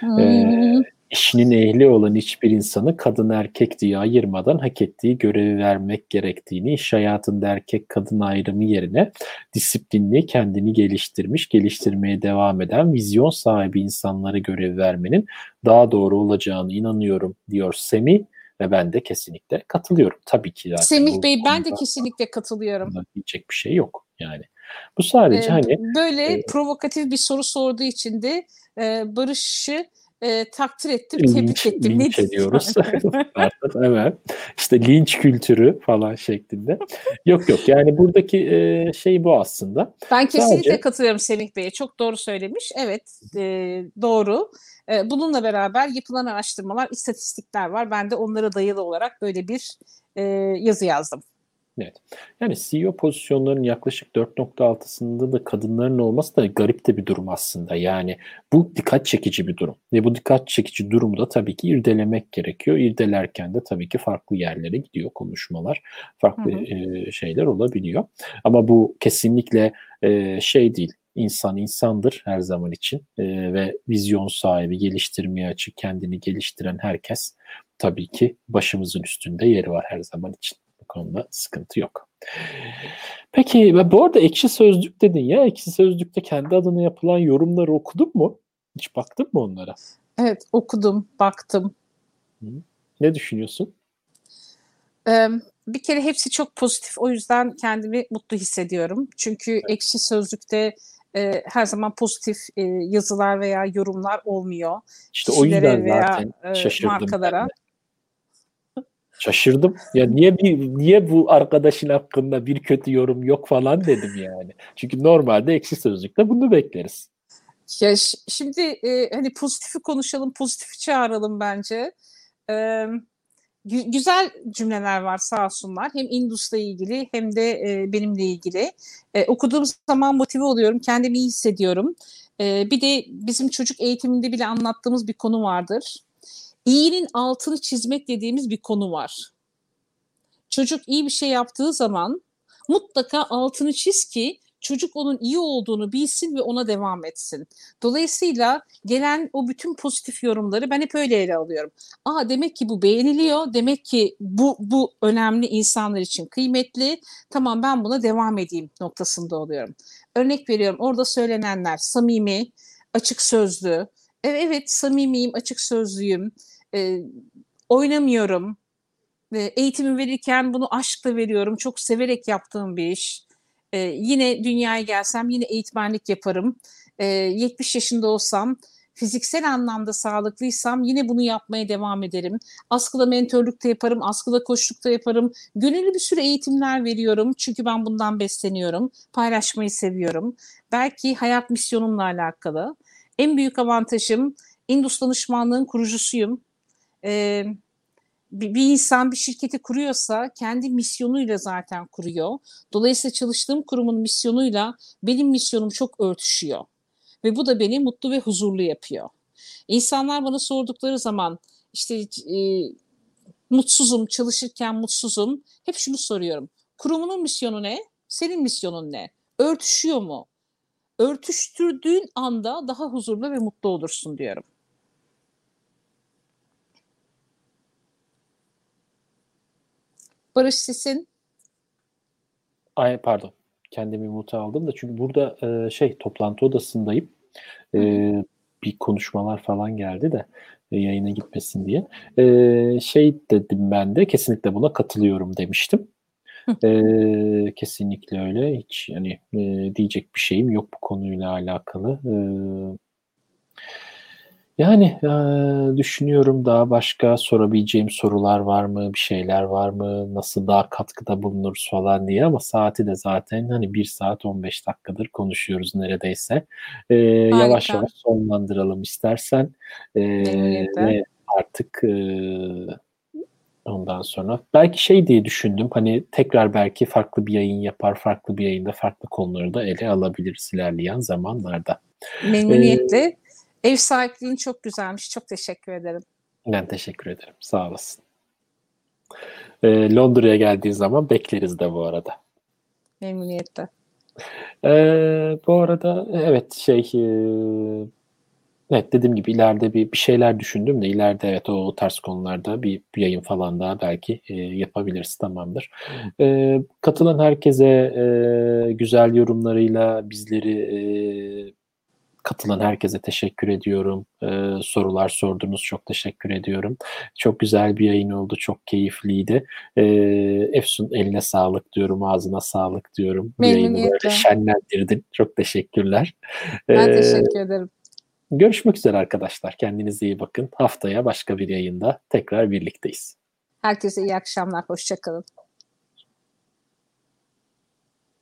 Hmm. Ee, işinin ehli olan hiçbir insanı kadın erkek diye ayırmadan hak ettiği görevi vermek gerektiğini, iş hayatında erkek kadın ayrımı yerine disiplinli, kendini geliştirmiş, geliştirmeye devam eden vizyon sahibi insanlara görev vermenin daha doğru olacağını inanıyorum diyor Semih ve ben de kesinlikle katılıyorum. Tabii ki zaten. Semih Bey ben de kesinlikle katılıyorum. Diyecek bir şey yok yani. Bu sadece ee, hani böyle e, provokatif bir soru sorduğu için de e, Barış'ı e, takdir ettim, linç, tebrik ettim. Linç ediyoruz. evet. İşte linç kültürü falan şeklinde. Yok yok yani buradaki e, şey bu aslında. Ben kesinlikle Sadece... katılıyorum Semih Bey'e. Çok doğru söylemiş. Evet e, doğru. E, bununla beraber yapılan araştırmalar, istatistikler var. Ben de onlara dayalı olarak böyle bir e, yazı yazdım. Evet. Yani CEO pozisyonlarının yaklaşık 4.6'sında da kadınların olması da garip de bir durum aslında. Yani bu dikkat çekici bir durum. Ve bu dikkat çekici durumu da tabii ki irdelemek gerekiyor. İrdelerken de tabii ki farklı yerlere gidiyor konuşmalar. Farklı hı hı. Şeyler olabiliyor. Ama bu kesinlikle şey değil. İnsan insandır her zaman için e, ve vizyon sahibi, geliştirmeye açık, kendini geliştiren herkes tabii ki başımızın üstünde yeri var her zaman için konuda sıkıntı yok. Peki bu arada ekşi sözlük dedin ya ekşi sözlükte kendi adına yapılan yorumları okudun mu? Hiç baktın mı onlara? Evet okudum, baktım. Ne düşünüyorsun? Ee, bir kere hepsi çok pozitif. O yüzden kendimi mutlu hissediyorum. Çünkü evet. ekşi sözlükte e, her zaman pozitif e, yazılar veya yorumlar olmuyor. İşte o yüzden veya, zaten şaşırdım. Markalara. Ben de. Şaşırdım. Ya niye bir niye bu arkadaşın hakkında bir kötü yorum yok falan dedim yani. Çünkü normalde ekşi sözlükte bunu bekleriz. Ya şimdi e, hani pozitifi konuşalım, pozitifi çağıralım bence. E, güzel cümleler var sağ olsunlar. Hem Indus'la ilgili hem de e, benimle ilgili. E, okuduğum zaman motive oluyorum, kendimi iyi hissediyorum. E, bir de bizim çocuk eğitiminde bile anlattığımız bir konu vardır iyinin altını çizmek dediğimiz bir konu var. Çocuk iyi bir şey yaptığı zaman mutlaka altını çiz ki çocuk onun iyi olduğunu bilsin ve ona devam etsin. Dolayısıyla gelen o bütün pozitif yorumları ben hep öyle ele alıyorum. Aa demek ki bu beğeniliyor. Demek ki bu bu önemli insanlar için kıymetli. Tamam ben buna devam edeyim noktasında oluyorum. Örnek veriyorum orada söylenenler samimi, açık sözlü. Evet, evet samimiyim, açık sözlüyüm e, oynamıyorum. E, eğitimi verirken bunu aşkla veriyorum. Çok severek yaptığım bir iş. E, yine dünyaya gelsem yine eğitmenlik yaparım. E, 70 yaşında olsam fiziksel anlamda sağlıklıysam yine bunu yapmaya devam ederim. Askıda mentörlük de yaparım, askıda koçluk da yaparım. Gönüllü bir sürü eğitimler veriyorum çünkü ben bundan besleniyorum. Paylaşmayı seviyorum. Belki hayat misyonumla alakalı. En büyük avantajım Indus danışmanlığın kurucusuyum e, bir, bir insan bir şirketi kuruyorsa kendi misyonuyla zaten kuruyor. Dolayısıyla çalıştığım kurumun misyonuyla benim misyonum çok örtüşüyor. Ve bu da beni mutlu ve huzurlu yapıyor. İnsanlar bana sordukları zaman işte e, mutsuzum, çalışırken mutsuzum. Hep şunu soruyorum. Kurumunun misyonu ne? Senin misyonun ne? Örtüşüyor mu? Örtüştürdüğün anda daha huzurlu ve mutlu olursun diyorum. Barış Sis'in Ay pardon. Kendimi muta aldım da çünkü burada e, şey toplantı odasındayım. E, bir konuşmalar falan geldi de e, yayına gitmesin diye. E, şey dedim ben de kesinlikle buna katılıyorum demiştim. E, kesinlikle öyle. Hiç yani e, diyecek bir şeyim yok bu konuyla alakalı. E, yani e, düşünüyorum daha başka sorabileceğim sorular var mı, bir şeyler var mı, nasıl daha katkıda bulunuruz falan diye ama saati de zaten hani 1 saat 15 dakikadır konuşuyoruz neredeyse. E, yavaş yavaş sonlandıralım istersen. E, ve artık e, ondan sonra belki şey diye düşündüm hani tekrar belki farklı bir yayın yapar, farklı bir yayında farklı konuları da ele alabiliriz ilerleyen zamanlarda. Memnuniyetle. Ee, Ev sahipliğin çok güzelmiş. Çok teşekkür ederim. Ben teşekkür ederim. Sağ olasın. Ee, Londra'ya geldiği zaman bekleriz de bu arada. Memnuniyetle. Ee, bu arada evet şey e, evet dediğim gibi ileride bir, bir şeyler düşündüm de ileride evet o, o tarz konularda bir, bir yayın falan daha belki e, yapabiliriz tamamdır. E, katılan herkese e, güzel yorumlarıyla bizleri e, katılan herkese teşekkür ediyorum. Ee, sorular sordunuz çok teşekkür ediyorum. Çok güzel bir yayın oldu. Çok keyifliydi. Ee, Efsun eline sağlık diyorum. Ağzına sağlık diyorum. Böyle şenlendirdin. Çok teşekkürler. Ee, ben teşekkür ederim. Görüşmek üzere arkadaşlar. Kendinize iyi bakın. Haftaya başka bir yayında tekrar birlikteyiz. Herkese iyi akşamlar. Hoşçakalın.